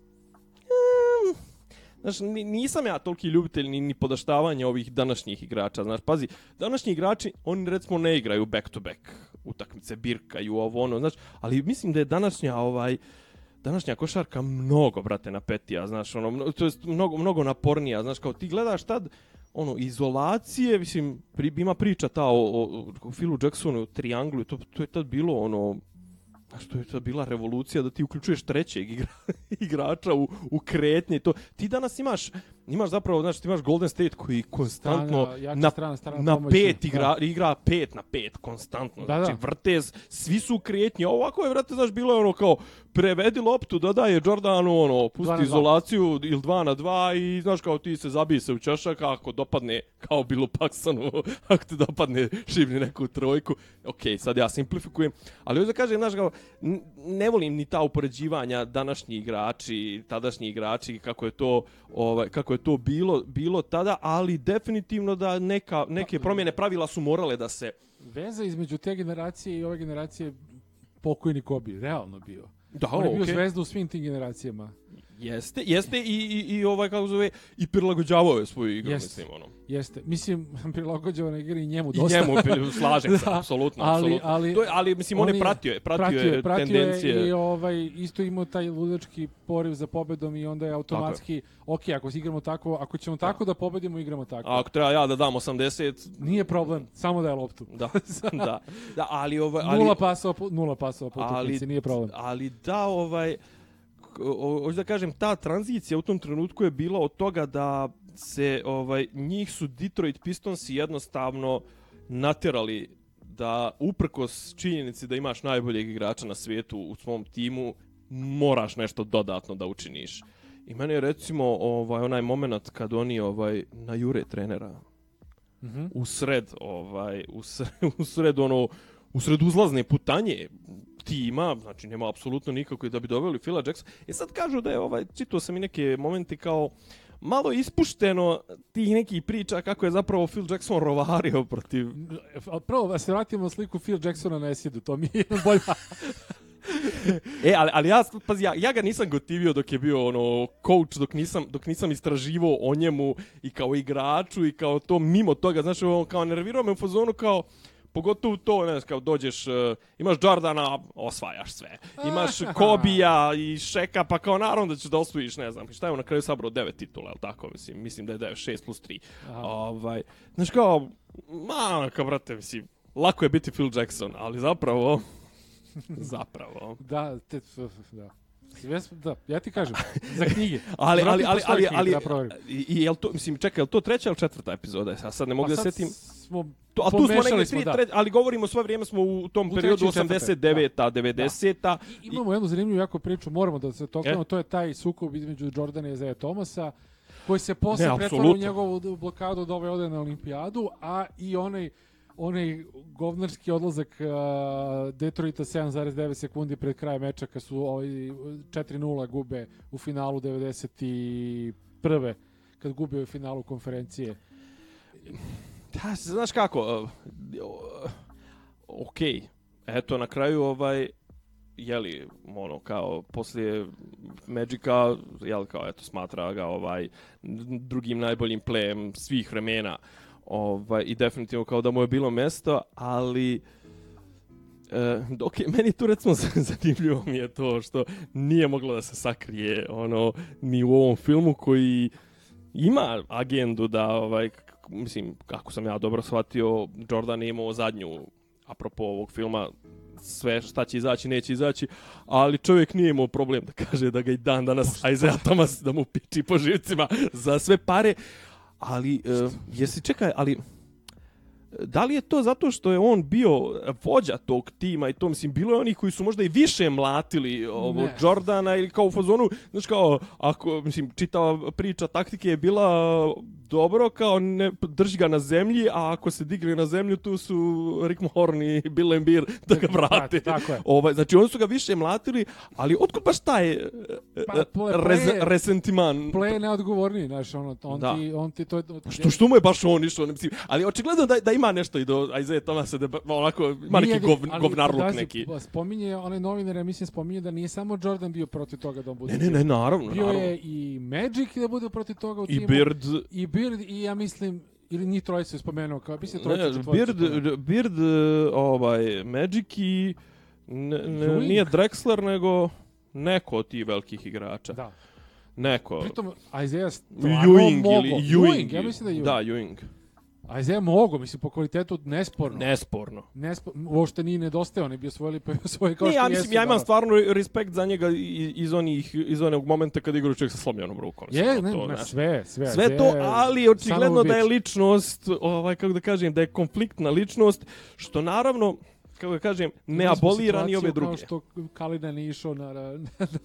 znaš, ni- nisam ja toliki ljubitelj ni, ni podaštavanja ovih današnjih igrača, znaš, pazi, današnji igrači, oni recimo ne igraju back to back utakmice, birkaju ovo ono, znaš, ali mislim da je današnja ovaj današnja košarka mnogo brate napetija, znaš, ono, to jest mnogo mnogo napornija, znaš, kao ti gledaš tad ono izolacije, mislim, pri, ima priča ta o, o, o Philu Jacksonu, o trianglu, to, to je tad bilo ono, Znaš, to je to bila revolucija da ti uključuješ trećeg igra, igrača u, u kretnje. To. Ti danas imaš, imaš zapravo, znaš, ti imaš Golden State koji konstantno Strana, jača na, strana, strana na pomoćna, pet igra, da. igra pet na pet konstantno. Da, da. znači, vrte, s- svi su. A Ovako je, vrate, znaš, bilo je ono kao, prevedi loptu, dodaje Jordanu, ono, pusti izolaciju ili dva na dva i, znaš, kao ti se zabije se u čašak, a ako dopadne, kao bilo Paksanu, ako te dopadne, šibni neku trojku. Ok, sad ja simplifikujem. Ali hoću da kažem, znaš, kao, ne volim ni ta upoređivanja današnji igrači, tadašnji igrači, kako je to, ovaj, kako je to bilo, bilo tada, ali definitivno da neka, neke promjene pravila su morale da se Veza između te generacije i ove generacije pokojni Kobe, realno bio. Da, On je bio okej. zvezda u svim tim generacijama. Jeste, jeste i, i, i ovaj, kako zove, i prilagođavao je svoju igru, Jeste. mislim, ono. Jeste. Mislim, prilagođava na igri i njemu I dosta. njemu, pri- slažem se, Da, apsolutno, ali- apsolutno. ali- to je, ali, mislim, on, on je je- pratio, je, pratio, je pratio tendencije. je i ovaj, isto imao taj ludački poriv za pobedom i onda je automatski, ok, ako igramo tako, ako ćemo tako da pobedimo, igramo tako. A ako treba ja da dam 80, Nije problem, samo da je loptu. da, da, da, ali, ovaj, ali, Nula pasova, nula pasova po utakmici, nije problem. ali da, ovaj, hoću da kažem, ta tranzicija u tom trenutku je bila od toga da se, ovaj, njih su Detroit Pistonsi jednostavno naterali da uprkos činjenici da imaš najboljeg igrača na svijetu u svom timu, moraš nešto dodatno da učiniš. I mene je recimo ovaj onaj moment kad oni ovaj na jure trenera Mhm. u sred ovaj u sred, u sred ono u sred uzlazne putanje tima, znači nema apsolutno nikako da bi doveli Phila Jacksona. E sad kažu da je ovaj čitao sam i neke momente kao malo ispušteno tih nekih priča kako je zapravo Phil Jackson rovario protiv Prvo, da se vratimo na sliku Phil Jacksona na Esidu, to mi je bolja. E, ali, ali ja, pazi, ja, ja ga nisam gotivio dok je bio ono coach, dok nisam, dok nisam istraživao o njemu i kao igraču i kao to mimo toga, znaš, ono, kao nervirao me u fazonu kao, pogotovo to, ne znam, kao dođeš, uh, imaš Jordana, osvajaš sve. Imaš Kobija i Šeka, pa kao naravno da ćeš da osvojiš, ne znam, šta je on na kraju sabrao devet titula, je li tako, mislim, mislim da je 9, 6 plus 3. Aha. Ovaj, znaš, kao, ma, kao, brate, mislim, lako je biti Phil Jackson, ali zapravo, zapravo, Da, te, da. Da, ja ti kažem, za knjige. Ali, ali, ali, ali, ali, da proverim. i, i jel to, mislim, čekaj, jel to treća ili četvrta epizoda? Ja sad ne mogu Pa da sad setim. Smo, To, a tu smo negdje tri, da. treća, ali govorimo sve vrijeme smo u tom U periodu trećoj i četvrtoj, 89-a, 90-a. I- Imamo jednu zanimljivu jako priču, moramo da se toknemo, E? to je taj sukob između Jordana i Isaiah Thomasa, koji se posle pretvara u njegovu blokadu da ovaj ode na olimpijadu, a i onaj onaj govnarski odlazak uh, Detroita 7,9 sekundi pred kraj meča kad su ovaj 4:0 gube u finalu 91. kad gube u finalu konferencije. Da, znaš kako, uh, ok, eto na kraju ovaj, jeli, ono, kao, poslije Magica, jel, kao, eto, smatra ga, ovaj, drugim najboljim plejem svih vremena, ovaj, i definitivno kao da mu je bilo mesto, ali, E, ok, meni tu recimo zanimljivo mi je to što nije moglo da se sakrije ono ni u ovom filmu koji ima agendu da ovaj mislim kako sam ja dobro shvatio Jordan je imao zadnju apropo ovog filma sve šta će izaći neće izaći ali čovjek nije imao problem da kaže da ga i dan danas Isaiah Thomas da mu piči po živcima za sve pare ali uh, jesi čekaj ali da li je to zato što je on bio vođa tog tima i to, mislim, bilo je onih koji su možda i više mlatili ovo Ne. Jordana ili kao u fazonu, znaš kao, ako, mislim, čitava priča taktike je bila dobro, kao ne, drži ga na zemlji, a ako se digne na zemlju, tu su Rick Mahorn i Bill Embiid da ga vrate. Tako je. Ovaj, znači, oni su ga više mlatili, ali otkud baš taj e, Pa, e, ple- rez, ple- resentiman? Play je neodgovorniji, znaš, ono, on Da. ti, on ti to... Što, što mu je baš on išao? Mislim, ali očigledno da, da ima nešto i do Isaiah Thomasa, da onako, ima neki gov, ali govnarluk pazi, neki. Spominje, onaj novinar, ja mislim, spominje da nije samo Jordan bio protiv toga da on bude. Ne, ne, ne, naravno, Bio naravno. je i Magic da bude protiv toga u I timu. Beard, I Beard, i ja mislim, ili njih trojica je spomenuo, kao, mislim, trojica, ne, četvorica. Beard, to je. Beard, e, ovaj, Magic i ne, ne, Ewing. nije Drexler, nego neko od tih velikih igrača. Da. Neko. Pritom, Isaiah stvarno Ewing mogo. ili Ewing. ja mislim da je Ewing. Da, Ewing. Isaiah mogo, mislim, po kvalitetu nesporno. Nesporno. Nespo, uopšte nije nedostao, on je bio svoj lipo svoje kao Ne, što ja jesu, mislim, ja imam da. stvarno respekt za njega iz onih iz onog momenta kad igra čovjek sa slomljenom rukom. Je, Samo ne, to, ne, sve, sve. Sve to, je ali očigledno a da je ličnost, ovaj, kako da kažem, da je konfliktna ličnost, što naravno, kako da kažem, ne Imali smo abolira ni ove druge. Kao što Kalina nije išao na,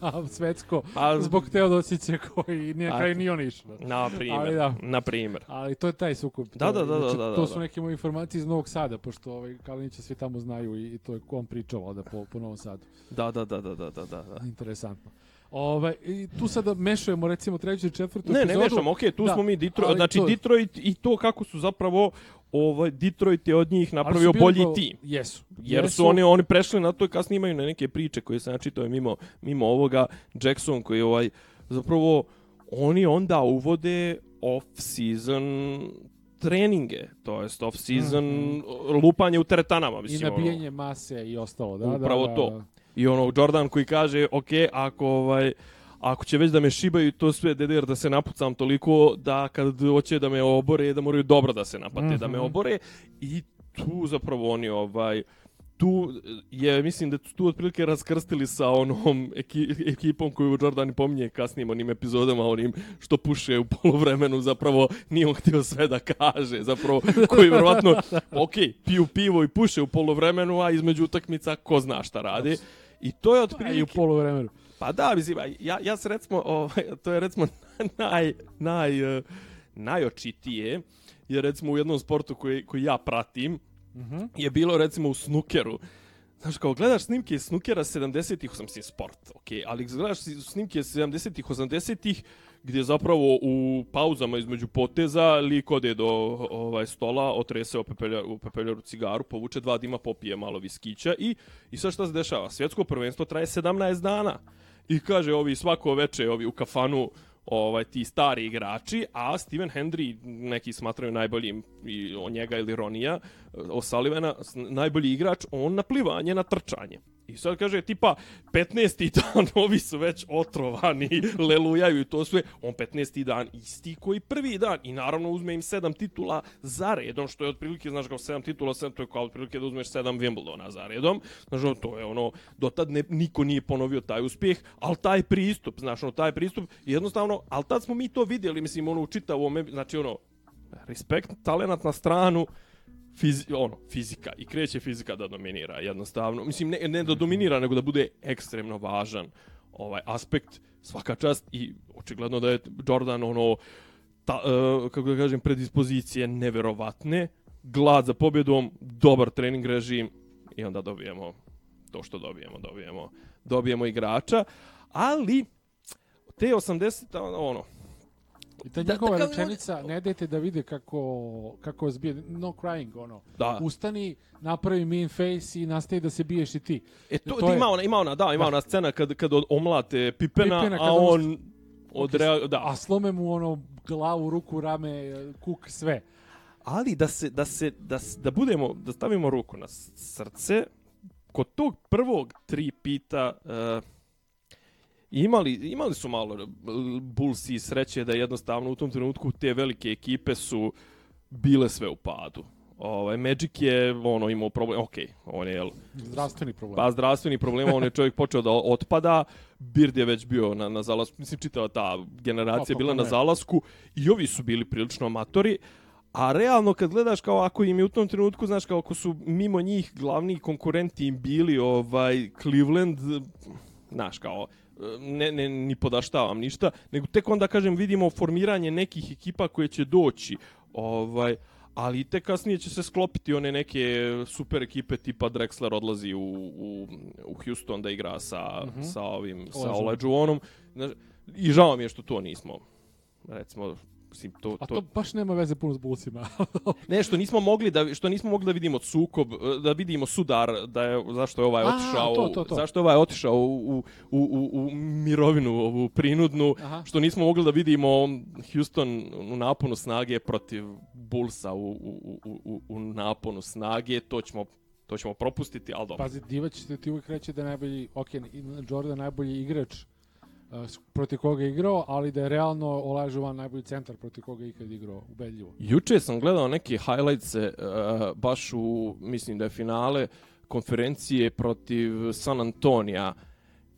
na svetsko A- zbog Teodosića koji nije kraj ni on išao. Na primjer, Ali da. na primjer. Ali to je taj sukob. Da, To- da, da, znači, da, da, To da. su neke moje informacije iz Novog Sada, pošto ovaj, Kalinića svi tamo znaju i, i to je on pričao da po, po Novom Sadu. Da, da, da, da, da, da, da. Interesantno. Ove, i tu sada mešujemo recimo treću i četvrtu Ne, ne epizodu. mešamo, okej, tu Da, smo mi Detroit, znači to- Detroit i to kako su zapravo ovaj Detroit je od njih napravio bolji go- tim. Jesu. Jer jesu. su oni oni prešli na to i kasnije imaju neke priče koje se znači to je mimo mimo ovoga Jackson koji ovaj zapravo oni onda uvode off season treninge, to jest off season lupanje u teretanama, Mhm. I mislim. ono. nabijanje mase i ostalo, da, Upravo da, da, to. da. I ono Jordan koji kaže, ok, ako ovaj ako će već da me šibaju to sve DDR da se napucam toliko da kad hoće da me obore da moraju dobro da se napate da me Mhm. obore i tu zapravo oni ovaj tu je mislim da tu otprilike raskrstili sa onom eki, ekipom koju Jordan pominje kasnijim onim epizodama onim što puše u poluvremenu zapravo nije on htio sve da kaže zapravo koji verovatno ok piju pivo i puše u poluvremenu a između utakmica ko zna šta radi i to je Pa i u otprilike poluvremenu. Pa da mislim ja ja se recimo ovaj to je recimo naj naj eh, najočitije jer recimo u jednom sportu koji koji ja pratim Mhm. je bilo recimo u snukeru. Znaš, kao gledaš snimke iz snukera 70-ih, mislim sport, ok, ali gledaš snimke 70-ih, 80-ih, gdje zapravo u pauzama između poteza lik ode do ovaj stola, otrese u pepeljaru, u pepeljaru cigaru, povuče dva dima, popije malo viskića i, i sad šta se dešava? Svjetsko prvenstvo traje 17 dana. I kaže ovi svako veče ovi u kafanu ovaj ti stari igrači, a Steven Hendry neki smatraju najboljim i on njega ili Ronija O'Sullivana s- najbolji igrač, on na plivanje, na trčanje. I sad kaže, tipa, 15. dan ovi su već otrovani, lelujaju i to sve. On 15. dan isti koji prvi dan. I naravno uzme im sedam titula za redom, što je otprilike, znaš, kao sedam titula, sedam, to je kao otprilike da uzmeš sedam Wimbledona za redom. Znaš, to je ono, dotad ne, niko nije ponovio taj uspjeh, ali taj pristup, znaš, ono, taj pristup, jednostavno, ali tad smo mi to vidjeli, mislim, ono, u čitavom, znači, ono, respekt, talenat na stranu, fizi, ono, fizika. I kreće fizika da dominira jednostavno. Mislim, ne, ne da dominira, nego da bude ekstremno važan ovaj aspekt svaka čast. I očigledno da je Jordan ono ta, uh, kako da kažem predispozicije neverovatne glad za pobjedom dobar trening režim i onda dobijemo to što dobijemo dobijemo dobijemo igrača. Ali te 80 ono I ta Da, njegova da, rečenica, ne dajte da vide kako, kako vas bije, no crying, ono. da Ustani, napravi mean face i nastavi da se biješ i ti. E to, To to je- ima ona, ima ona, da, ima Da. ona scena kad kad omlate Pipena, Pipena, a on- odrea, da. A slome mu ono glavu, ruku, rame, kuk, sve. Ali da se da se da da budemo da stavimo ruku na srce kod tog prvog tri pita uh, imali imali su malo uh, Bullsi sreće da jednostavno u tom trenutku te velike ekipe su bile sve u padu. Ovaj Magic je ono imao problem, okej, on je jel, Zdravstveni problem. Pa zdravstveni problema, on je čovjek počeo da otpada, Bird je već bio na, na zalasku, mislim čitava ta generacija je Opa, bila pa na zalasku i ovi su bili prilično amatori, a realno kad gledaš kao ako im je u tom trenutku, znaš kao ako su mimo njih glavni konkurenti im bili ovaj Cleveland, znaš kao ne, ne, ni podaštavam ništa, nego tek onda, kažem, vidimo formiranje nekih ekipa koje će doći, ovaj, ali te kasnije će se sklopiti one neke super ekipe tipa Drexler odlazi u, u, u Houston da igra sa, mm -hmm. sa ovim, sa Olajuwonom. I žao mi je što to nismo recimo Mislim, to, A to, to baš nema veze puno s Bullsima. ne, što nismo mogli da što nismo mogli da vidimo sukob, da vidimo sudar da je zašto je ovaj A, otišao, to, to, to. zašto je ovaj otišao u, u, u, u mirovinu ovu prinudnu, Aha. što nismo mogli da vidimo Houston u naponu snage protiv Bullsa u, u, u, u, u naponu snage, to ćemo to ćemo propustiti, al dobro. Pazi, Divac će ti uvijek reći da je najbolji, ok, Jordan najbolji igrač protiv koga je igrao, ali da je realno Olajuwon najbolji centar protiv koga je ikad igrao, ubedljivo. Juče sam gledao neke highlights uh, baš u, mislim da je finale konferencije protiv San Antonija,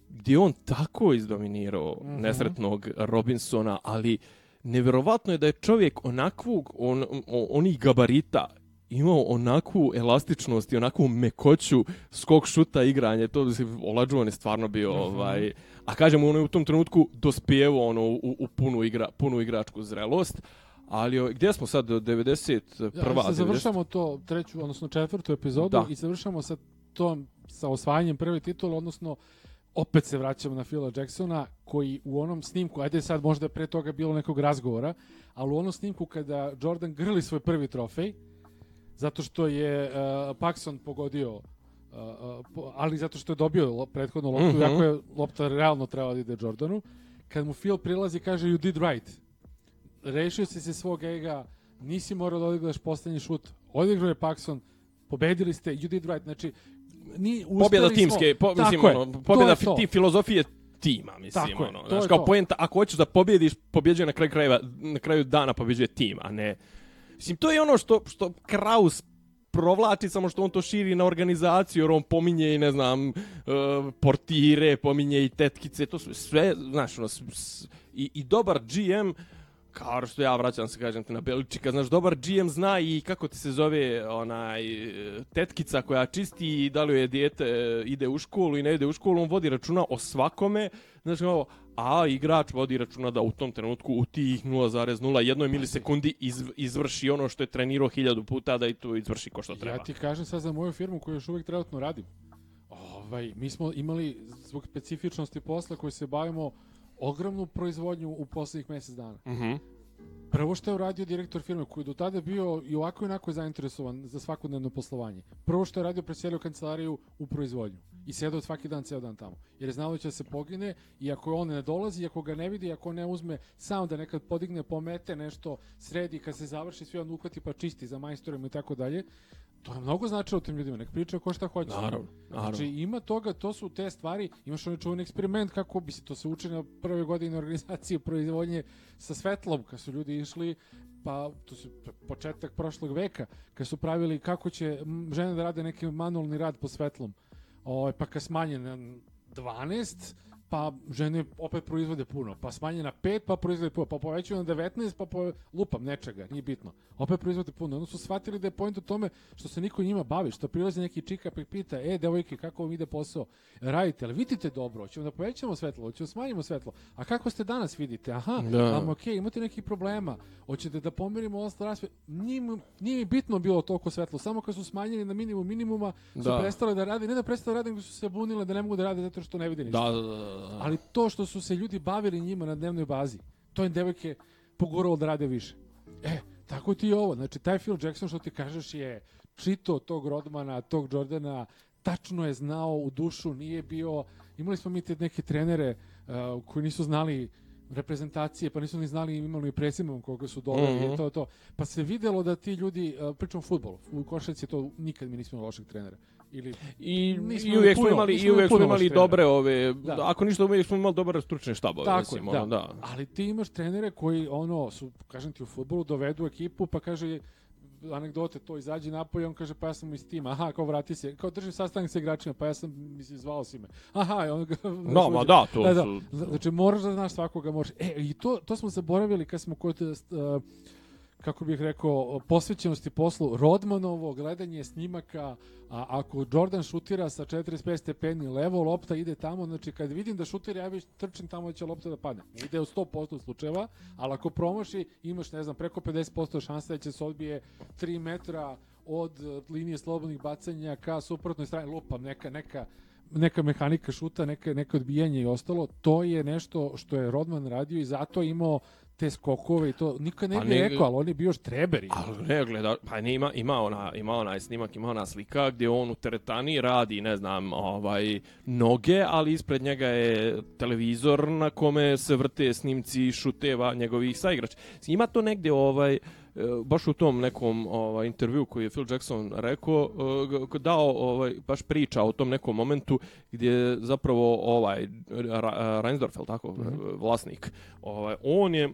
gdje on tako izdominirao mm -hmm. nesretnog Robinsona, ali neverovatno je da je čovjek onakvog, on, on, onih gabarita, imao onakvu elastičnost i onakvu mekoću skok šuta igranje to se Olajuwon je stvarno bio mm -hmm. ovaj a kažem on je u tom trenutku dospjevo ono u, u punu igra punu igračku zrelost ali gdje smo sad 91. Ja, sad završamo to treću odnosno četvrtu epizodu da. i završamo sa tom sa osvajanjem prve titule odnosno opet se vraćamo na Phila Jacksona koji u onom snimku, ajde sad možda pre toga bilo nekog razgovora, ali u onom snimku kada Jordan grli svoj prvi trofej, zato što je uh, Paxson pogodio uh, uh, ali zato što je dobio prethodnu loptu, mm -hmm. je lopta realno trebala da ide Jordanu, kad mu Phil prilazi kaže you did right. Rešio si se svog ega, nisi morao da odigraš poslednji šut, odigrao je Paxson, pobedili ste, you did right, znači ni pobjeda timske, po, mislim, ono, pobjeda fi, ti filozofije tima, mislim, Tako ono, je, znaš, kao poenta, ako hoćeš da pobjediš, pobjeđuje na kraju krajeva, na kraju dana pobjeđuje tim, a ne Mislim, to je ono što, što Kraus provlači, samo što on to širi na organizaciju, jer on pominje i, ne znam, uh, portire, pominje i tetkice, to su sve, znaš, ono, i, i dobar GM, kao što ja vraćam se, kažem ti, na Beličika, znaš, dobar GM zna i kako ti se zove onaj tetkica koja čisti i da li je dijete ide u školu i ne ide u školu, on vodi računa o svakome, znaš, kao, a igrač vodi računa da u tom trenutku u tih 0,01 milisekundi iz, izvrši ono što je trenirao hiljadu puta da i to izvrši ko što treba. Ja ti kažem sad za moju firmu koju još uvijek trenutno radim. Ovaj, mi smo imali zbog specifičnosti posla koji se bavimo ogromnu proizvodnju u poslednjih mjesec dana. Mhm. Mm Prvo što je uradio direktor firme koji do tada bio i ovako i onako zainteresovan za svakodnevno poslovanje. Prvo što je radio preselio kancelariju u proizvodnju i sedao svaki dan ceo dan tamo. Jer je znao da će se pogine i ako on ne dolazi, ako ga ne vidi, ako ne uzme sam da nekad podigne, pomete nešto, sredi, kad se završi sve on uhvati pa čisti za majstorima i tako dalje, to je mnogo značilo tim ljudima, nek priča ko šta hoće. Naravno, naravno. Znači ima toga, to su te stvari, imaš onaj čuveni eksperiment kako bi se to se uči na prve godine organizacije proizvodnje sa svetlom, kad su ljudi išli pa to su početak prošlog veka, kad su pravili kako će žene da rade neki manualni rad po svetlom. Ovaj pa kad smanje na 12, pa žene opet proizvode puno, pa smanje na 5, pa proizvode puno, pa povećaju na 19, pa po, lupam nečega, nije bitno. Opet proizvode puno. Onda su shvatili da je point u tome što se niko njima bavi, što prilazi neki čika pa pita, e, devojke, kako vam ide posao? Radite, ali vidite dobro, hoćemo da povećamo svetlo, hoćemo da smanjimo svetlo. A kako ste danas vidite? Aha, da. am okay, imate neki problema, hoćete da pomerimo ostalo rasve. Nije, nije bitno bilo toliko svetlo, samo kad su smanjili na minimum minimuma, su da. prestale da rade, ne da prestale da rade, nego su se bunile da ne mogu da rade zato što ne vide ništa. Da, da, da. Da. Ali to što su se ljudi bavili njima na dnevnoj bazi, to je devojke poguralo da rade više. E, tako ti je ovo. Znači, taj Phil Jackson što ti kažeš je čito tog Rodmana, tog Jordana, tačno je znao u dušu, nije bio... Imali smo mi te neke trenere uh, koji nisu znali reprezentacije, pa nisu ni znali imali presimom koga su doveli, mm -hmm. to, to. Pa se videlo da ti ljudi, uh, pričam futbol, u košarci to nikad mi nismo lošeg trenera ili i i uvijek smo imali i uvijek smo imali dobre ove da. ako ništa uvijek smo imali dobre stručne štabove Tako, recimo da. Ono, da ali ti imaš trenere koji ono su kažem ti u fudbalu dovedu ekipu pa kaže anegdote to izađe napolje on kaže pa ja sam iz tima aha kao vrati se kao drži sastanak sa igračima pa ja sam mislim zvao si me aha on ga no, ma da to da, da. znači moraš da znaš svakoga možeš e i to to smo zaboravili kad smo kod uh, kako bih rekao, posvećenosti poslu, Rodmanovo gledanje snimaka, a ako Jordan šutira sa 45 stepeni levo, lopta ide tamo, znači kad vidim da šutira, ja već trčim tamo da će lopta da padne. Ide u 100% slučajeva, ali ako promaši, imaš, ne znam, preko 50% šanse da će se odbije 3 metra od linije slobodnih bacanja ka suprotnoj strani, lupam, neka, neka, neka mehanika šuta, neka, neka odbijanje i ostalo, to je nešto što je Rodman radio i zato imao te skokove i to nikad ne Pa bi ne- rekao, ali on je bio štreber. Ali ne, gleda, pa ne, ima, ima, ona, ima onaj snimak, ima ona slika gdje on u teretani radi, ne znam, ovaj, noge, ali ispred njega je televizor na kome se vrte snimci šuteva njegovih saigrača. Ima to negdje, ovaj, e, baš u tom nekom ovaj, intervju koji je Phil Jackson rekao, e, dao, ovaj, baš priča o tom nekom momentu gdje zapravo ovaj, Reinsdorf, je li tako, vlasnik, ovaj, on je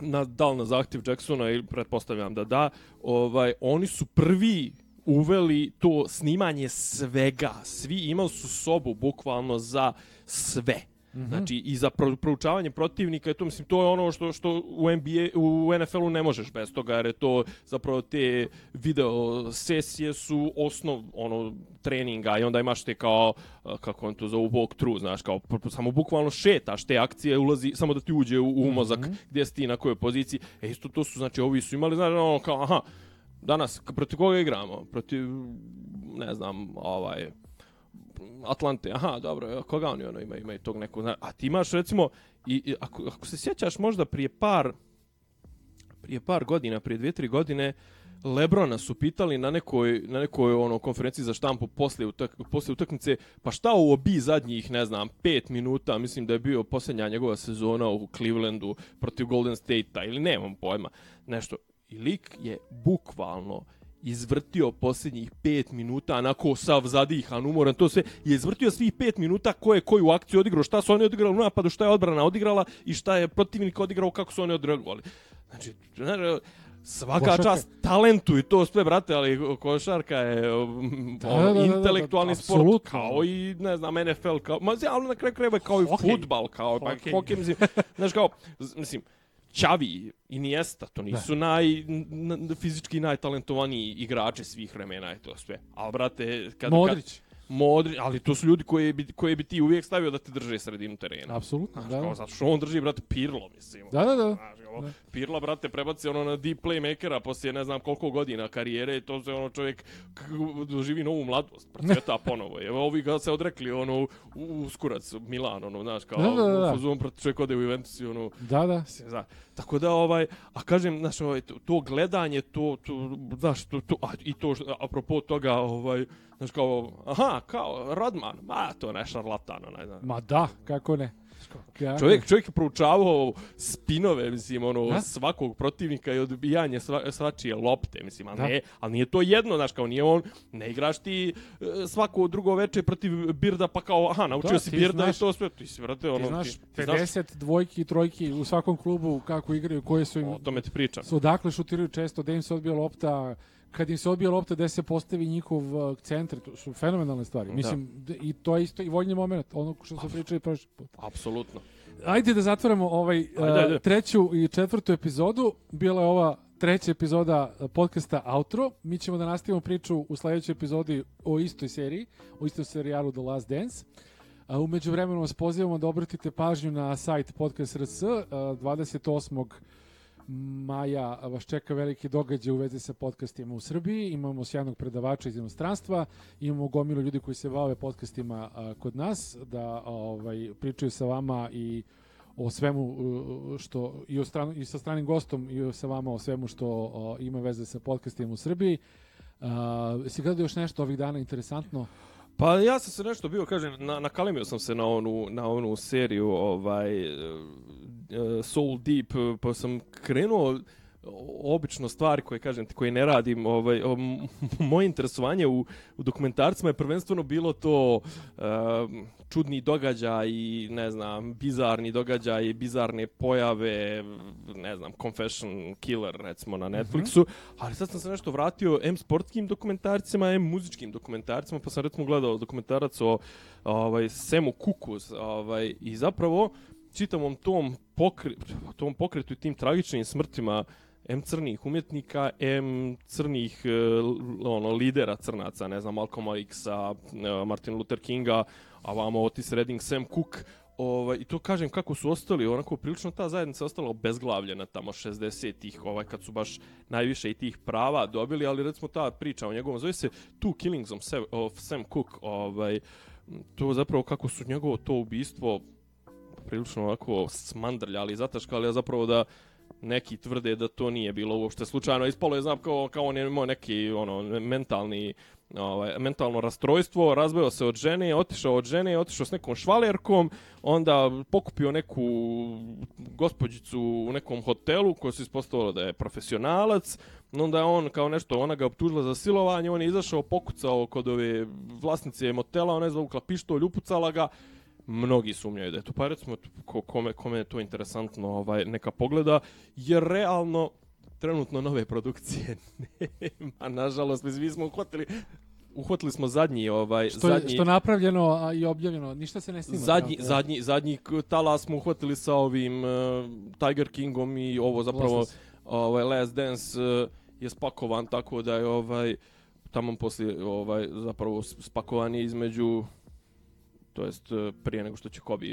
na, da li na zahtjev Jacksona ili pretpostavljam da da, ovaj, oni su prvi uveli to snimanje svega. Svi imali su sobu bukvalno za sve. Mm -hmm. Znači i za pro, proučavanje protivnika, i to mislim to je ono što što u NBA u NFL-u ne možeš bez toga jer je to zapravo te video sesije su osnov ono treninga i onda imaš te kao uh, kako on to zove walk through, znaš, kao samo bukvalno šetaš te akcije, ulazi samo da ti uđe u, u mozak mm -hmm. gdje si ti na kojoj poziciji. E isto to su znači ovi su imali znači ono kao aha danas protiv koga igramo? Protiv ne znam, ovaj Atlante, aha, dobro, koga oni ono imaju, imaju tog nekog, a ti imaš recimo, i, i ako, ako se sjećaš možda prije par, prije par godina, prije dvije, tri godine, Lebrona su pitali na nekoj, na nekoj ono, konferenciji za štampu poslije, utak, poslije utakmice, pa šta u obi zadnjih, ne znam, pet minuta, mislim da je bio posljednja njegova sezona u Clevelandu protiv Golden State-a, ili nemam pojma, nešto. I lik je bukvalno izvrtio posljednjih 5 minuta, onako sav zadihan, umoran, to sve, je izvrtio svih 5 minuta ko je koju akciju odigrao, šta su oni odigrali u napadu, šta je odbrana odigrala i šta je protivnik odigrao, kako su oni odreagovali. Znači, znaš, svaka Košarka. čast talentu i to sve, brate, ali košarka je Da, ono, da, da, da, da, intelektualni sport, kao i, ne znam, NFL, kao, ma, ali na kraju krajeva kao i futbal, kao, pa, Hokej. hokej, mislim, znaš, kao, mislim, Čavi i Iniesta, to nisu naj, n, n, fizički najtalentovaniji igrači svih vremena i to sve. Ali, brate, kad... Modrić. Kad, Modri, ali to su ljudi koje bi, koje bi ti uvijek stavio da te drže sredinu terena. Apsolutno, da. kao, zato što on drži, brate, Pirlo, mislim. Da, da, da. Znaš, kao, Pirla, brate, prebaci ono na deep playmakera poslije ne znam koliko godina karijere i to se ono čovjek doživi novu mladost, procveta ponovo. Evo, ovi ga se odrekli, ono, u, u skurac, Milan, ono, znaš, kao, Da, da, da, u fazon, brate, čovjek ode u Juventus i ono, Da, da. zna. Tako da ovaj, a kažem, znaš, ovaj to, to gledanje, to to znaš, to, to a, i to apropo toga, ovaj, znaš kao, aha, kao Rodman, ma to ne šarlatan, onaj, znaš. Ma da, kako ne. Kako Čovjek, čovjek je proučavao spinove, mislim, ono, Da. svakog protivnika i odbijanje sva, svačije lopte, mislim, a Da. ne, ali nije to jedno, znaš, kao nije on, ne igraš ti e, svako drugo veče protiv Birda, pa kao, aha, naučio Da, si Birda znaš- i to sve, ti si, vrate, ono, Ti znaš, ti, ti znaš, 50 dvojki i trojki u svakom klubu kako igraju, koje su im... o tome ti pričam. odakle šutiraju često, da im se odbija lopta, kad im se odbija lopta, da se postavi njihov uh, centar, to su fenomenalne stvari. Da. Mislim, d- i to je isto i voljni moment, ono što smo pričali prošli put. Apsolutno. Ajde da zatvorimo ovaj uh, Ajde, ajde. treću i četvrtu epizodu. Bila je ova treća epizoda uh, podcasta Outro. Mi ćemo da nastavimo priču u sledećoj epizodi o istoj seriji, o istom serijalu The Last Dance. A umeđu vremenu vas pozivamo da obratite pažnju na sajt Podcast RS. A, 28. maja vas čeka veliki događaj u vezi sa podcastima u Srbiji. Imamo sjajnog predavača iz inostranstva, imamo gomilu ljudi koji se bave podcastima kod nas, da ovaj, pričaju sa vama i o svemu što i, o stranu, i sa stranim gostom i sa vama o svemu što o, ima veze sa podcastima u Srbiji. Uh, si gledao još nešto ovih dana interesantno? Pa ja sam se nešto bio, kažem, na, nakalimio sam se na onu, na onu seriju ovaj, uh, Soul Deep, pa sam krenuo obično stvari koje kažem ti koje ne radim ovaj o, m- moje interesovanje u, u dokumentarcima je prvenstveno bilo to um, čudni događaj i ne znam bizarni događaj bizarne pojave ne znam Confession Killer recimo na Netflixu mm -hmm. ali sad sam se nešto vratio M sportskim dokumentarcima M muzičkim dokumentarcima pa sam recimo gledao dokumentarac o ovaj Semu Kukus ovaj i zapravo čitavom tom pokre, tom pokretu i tim tragičnim smrtima M crnih umjetnika, M crnih e, ono, lidera crnaca, ne znam, Malcolm X-a, e, Martin Luther Kinga, a vamo Otis Redding, Sam Cooke, Ovaj, I to kažem kako su ostali, onako prilično ta zajednica ostala obezglavljena tamo 60-ih, ovaj, kad su baš najviše i tih prava dobili, ali recimo ta priča o njegovom, zove se Two Killings of Sam, Cooke, ovaj, to zapravo kako su njegovo to ubistvo prilično onako smandrljali, zataškali, a zapravo da neki tvrde da to nije bilo uopšte slučajno. Ispalo je, znam, kao, kao on je imao neki ono, mentalni ovaj, mentalno rastrojstvo, razbeo se od žene, otišao od žene, otišao s nekom švalerkom, onda pokupio neku gospođicu u nekom hotelu koja se ispostavila da je profesionalac, onda on kao nešto, ona ga optužila za silovanje, on je izašao, pokucao kod ove vlasnice motela, ona je zavukla pištolj, upucala ga, mnogi sumnjaju da je to, recimo kome, kome je to interesantno ovaj, neka pogleda, jer realno trenutno nove produkcije nema, nažalost, mi smo uhvatili uhvatili smo zadnji ovaj što, zadnji što napravljeno a i objavljeno ništa se ne snima zadnji ja. zadnji zadnji talas smo uhvatili sa ovim uh, Tiger Kingom i ovo zapravo ovaj Last Dance uh, je spakovan tako da je ovaj tamo posle ovaj zapravo spakovan je između to jest uh, prije nego što će Kobe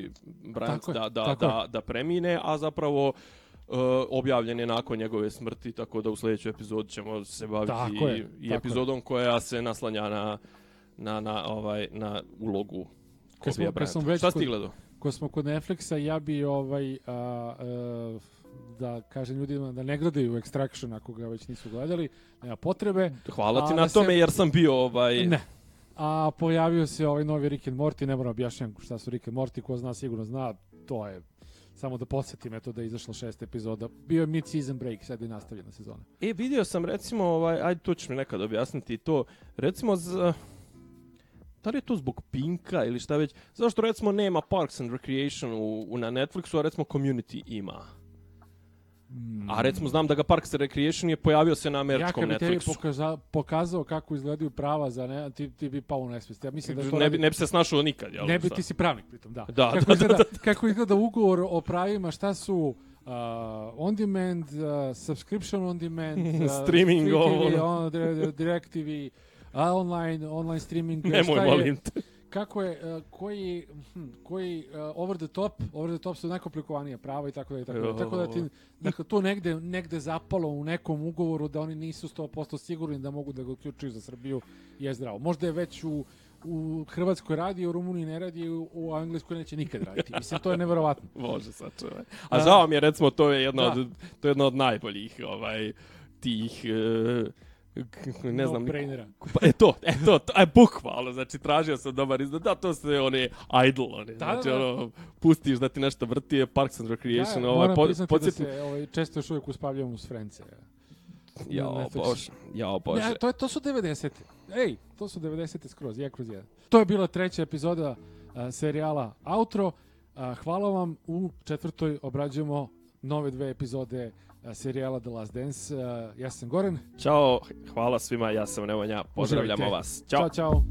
Bryant da da da, da premine a zapravo uh, objavljen je nakon njegove smrti, tako da u sljedećoj epizodi ćemo se baviti je, i epizodom je. koja se naslanja na, na, na, ovaj, na ulogu Kobija Bryanta. Šta si gledao? Ko smo kod Netflixa, ja bi ovaj, a, a, da kažem ljudima da ne gledaju Extraction ako ga već nisu gledali, nema potrebe. Hvala ti a, na tome se... jer sam bio ovaj... Ne. A pojavio se ovaj novi Rick and Morty, ne moram objašnjam šta su Rick and Morty, ko zna sigurno zna, to je Samo da podsjetim, eto da je izašla šest epizoda. Bio je mid-season break, sad je nastavljena sezona. E, vidio sam recimo, ovaj, ajde to ćeš mi nekad objasniti to, recimo za... Da li je to zbog Pinka ili šta već? Zašto recimo nema Parks and Recreation u, u na Netflixu, a recimo Community ima? A recimo znam da ga Parks and Recreation je pojavio se na američkom Netflixu. Ja kad bi tebi pokaza, pokazao kako izgledaju prava za ne, ti, ti bi pao u nesvest. Ja mislim da to ne, bi, ne bi se snašao nikad. Jel, ne bi, ti si pravnik pritom, da. da, kako, da, izgleda, da, da. kako izgleda ugovor o pravima, šta su uh, on demand, uh, subscription on demand, uh, streaming, TV, on, direct TV, uh, online, online streaming. Nemoj, molim te kako je uh, koji hm, koji uh, over the top over the top su najkomplikovanije prava i tako da i tako da tako da ti dakle to negde negde zapalo u nekom ugovoru da oni nisu 100% sigurni da mogu da ga uključuju za Srbiju je zdravo možda je već u u Hrvatskoj radi, u Rumuniji ne radi, u, u Engleskoj neće nikad raditi. Mislim, to je neverovatno. Može, sačuvaj. A žao mi je, recimo, to je jedno, da. od, to je jedno od najboljih ovaj, tih uh, ne znam. brainera. Pa, e to, e to, to, e, bukvalno, znači tražio sam dobar izgled, da, to se one idol, one, da, znači da, da. ono, pustiš da ti nešto vrti, je Parks and Recreation, da, ovaj, po, podsjeti... da se ovaj, često još uvijek uspavljamo s Frence. Jao, bože, jao, bože. Ne, to, to su 90. Ej, to su 90. skroz, je kroz jedan. To je bila treća epizoda uh, serijala Outro. Uh, hvala vam, u četvrtoj obrađujemo nove dve epizode Eh, serijala The Last Dance. Eh, ja sam Goren. Ćao, hvala svima, ja sam Nemanja, pozdravljamo vas. Ćao, ćao. čao.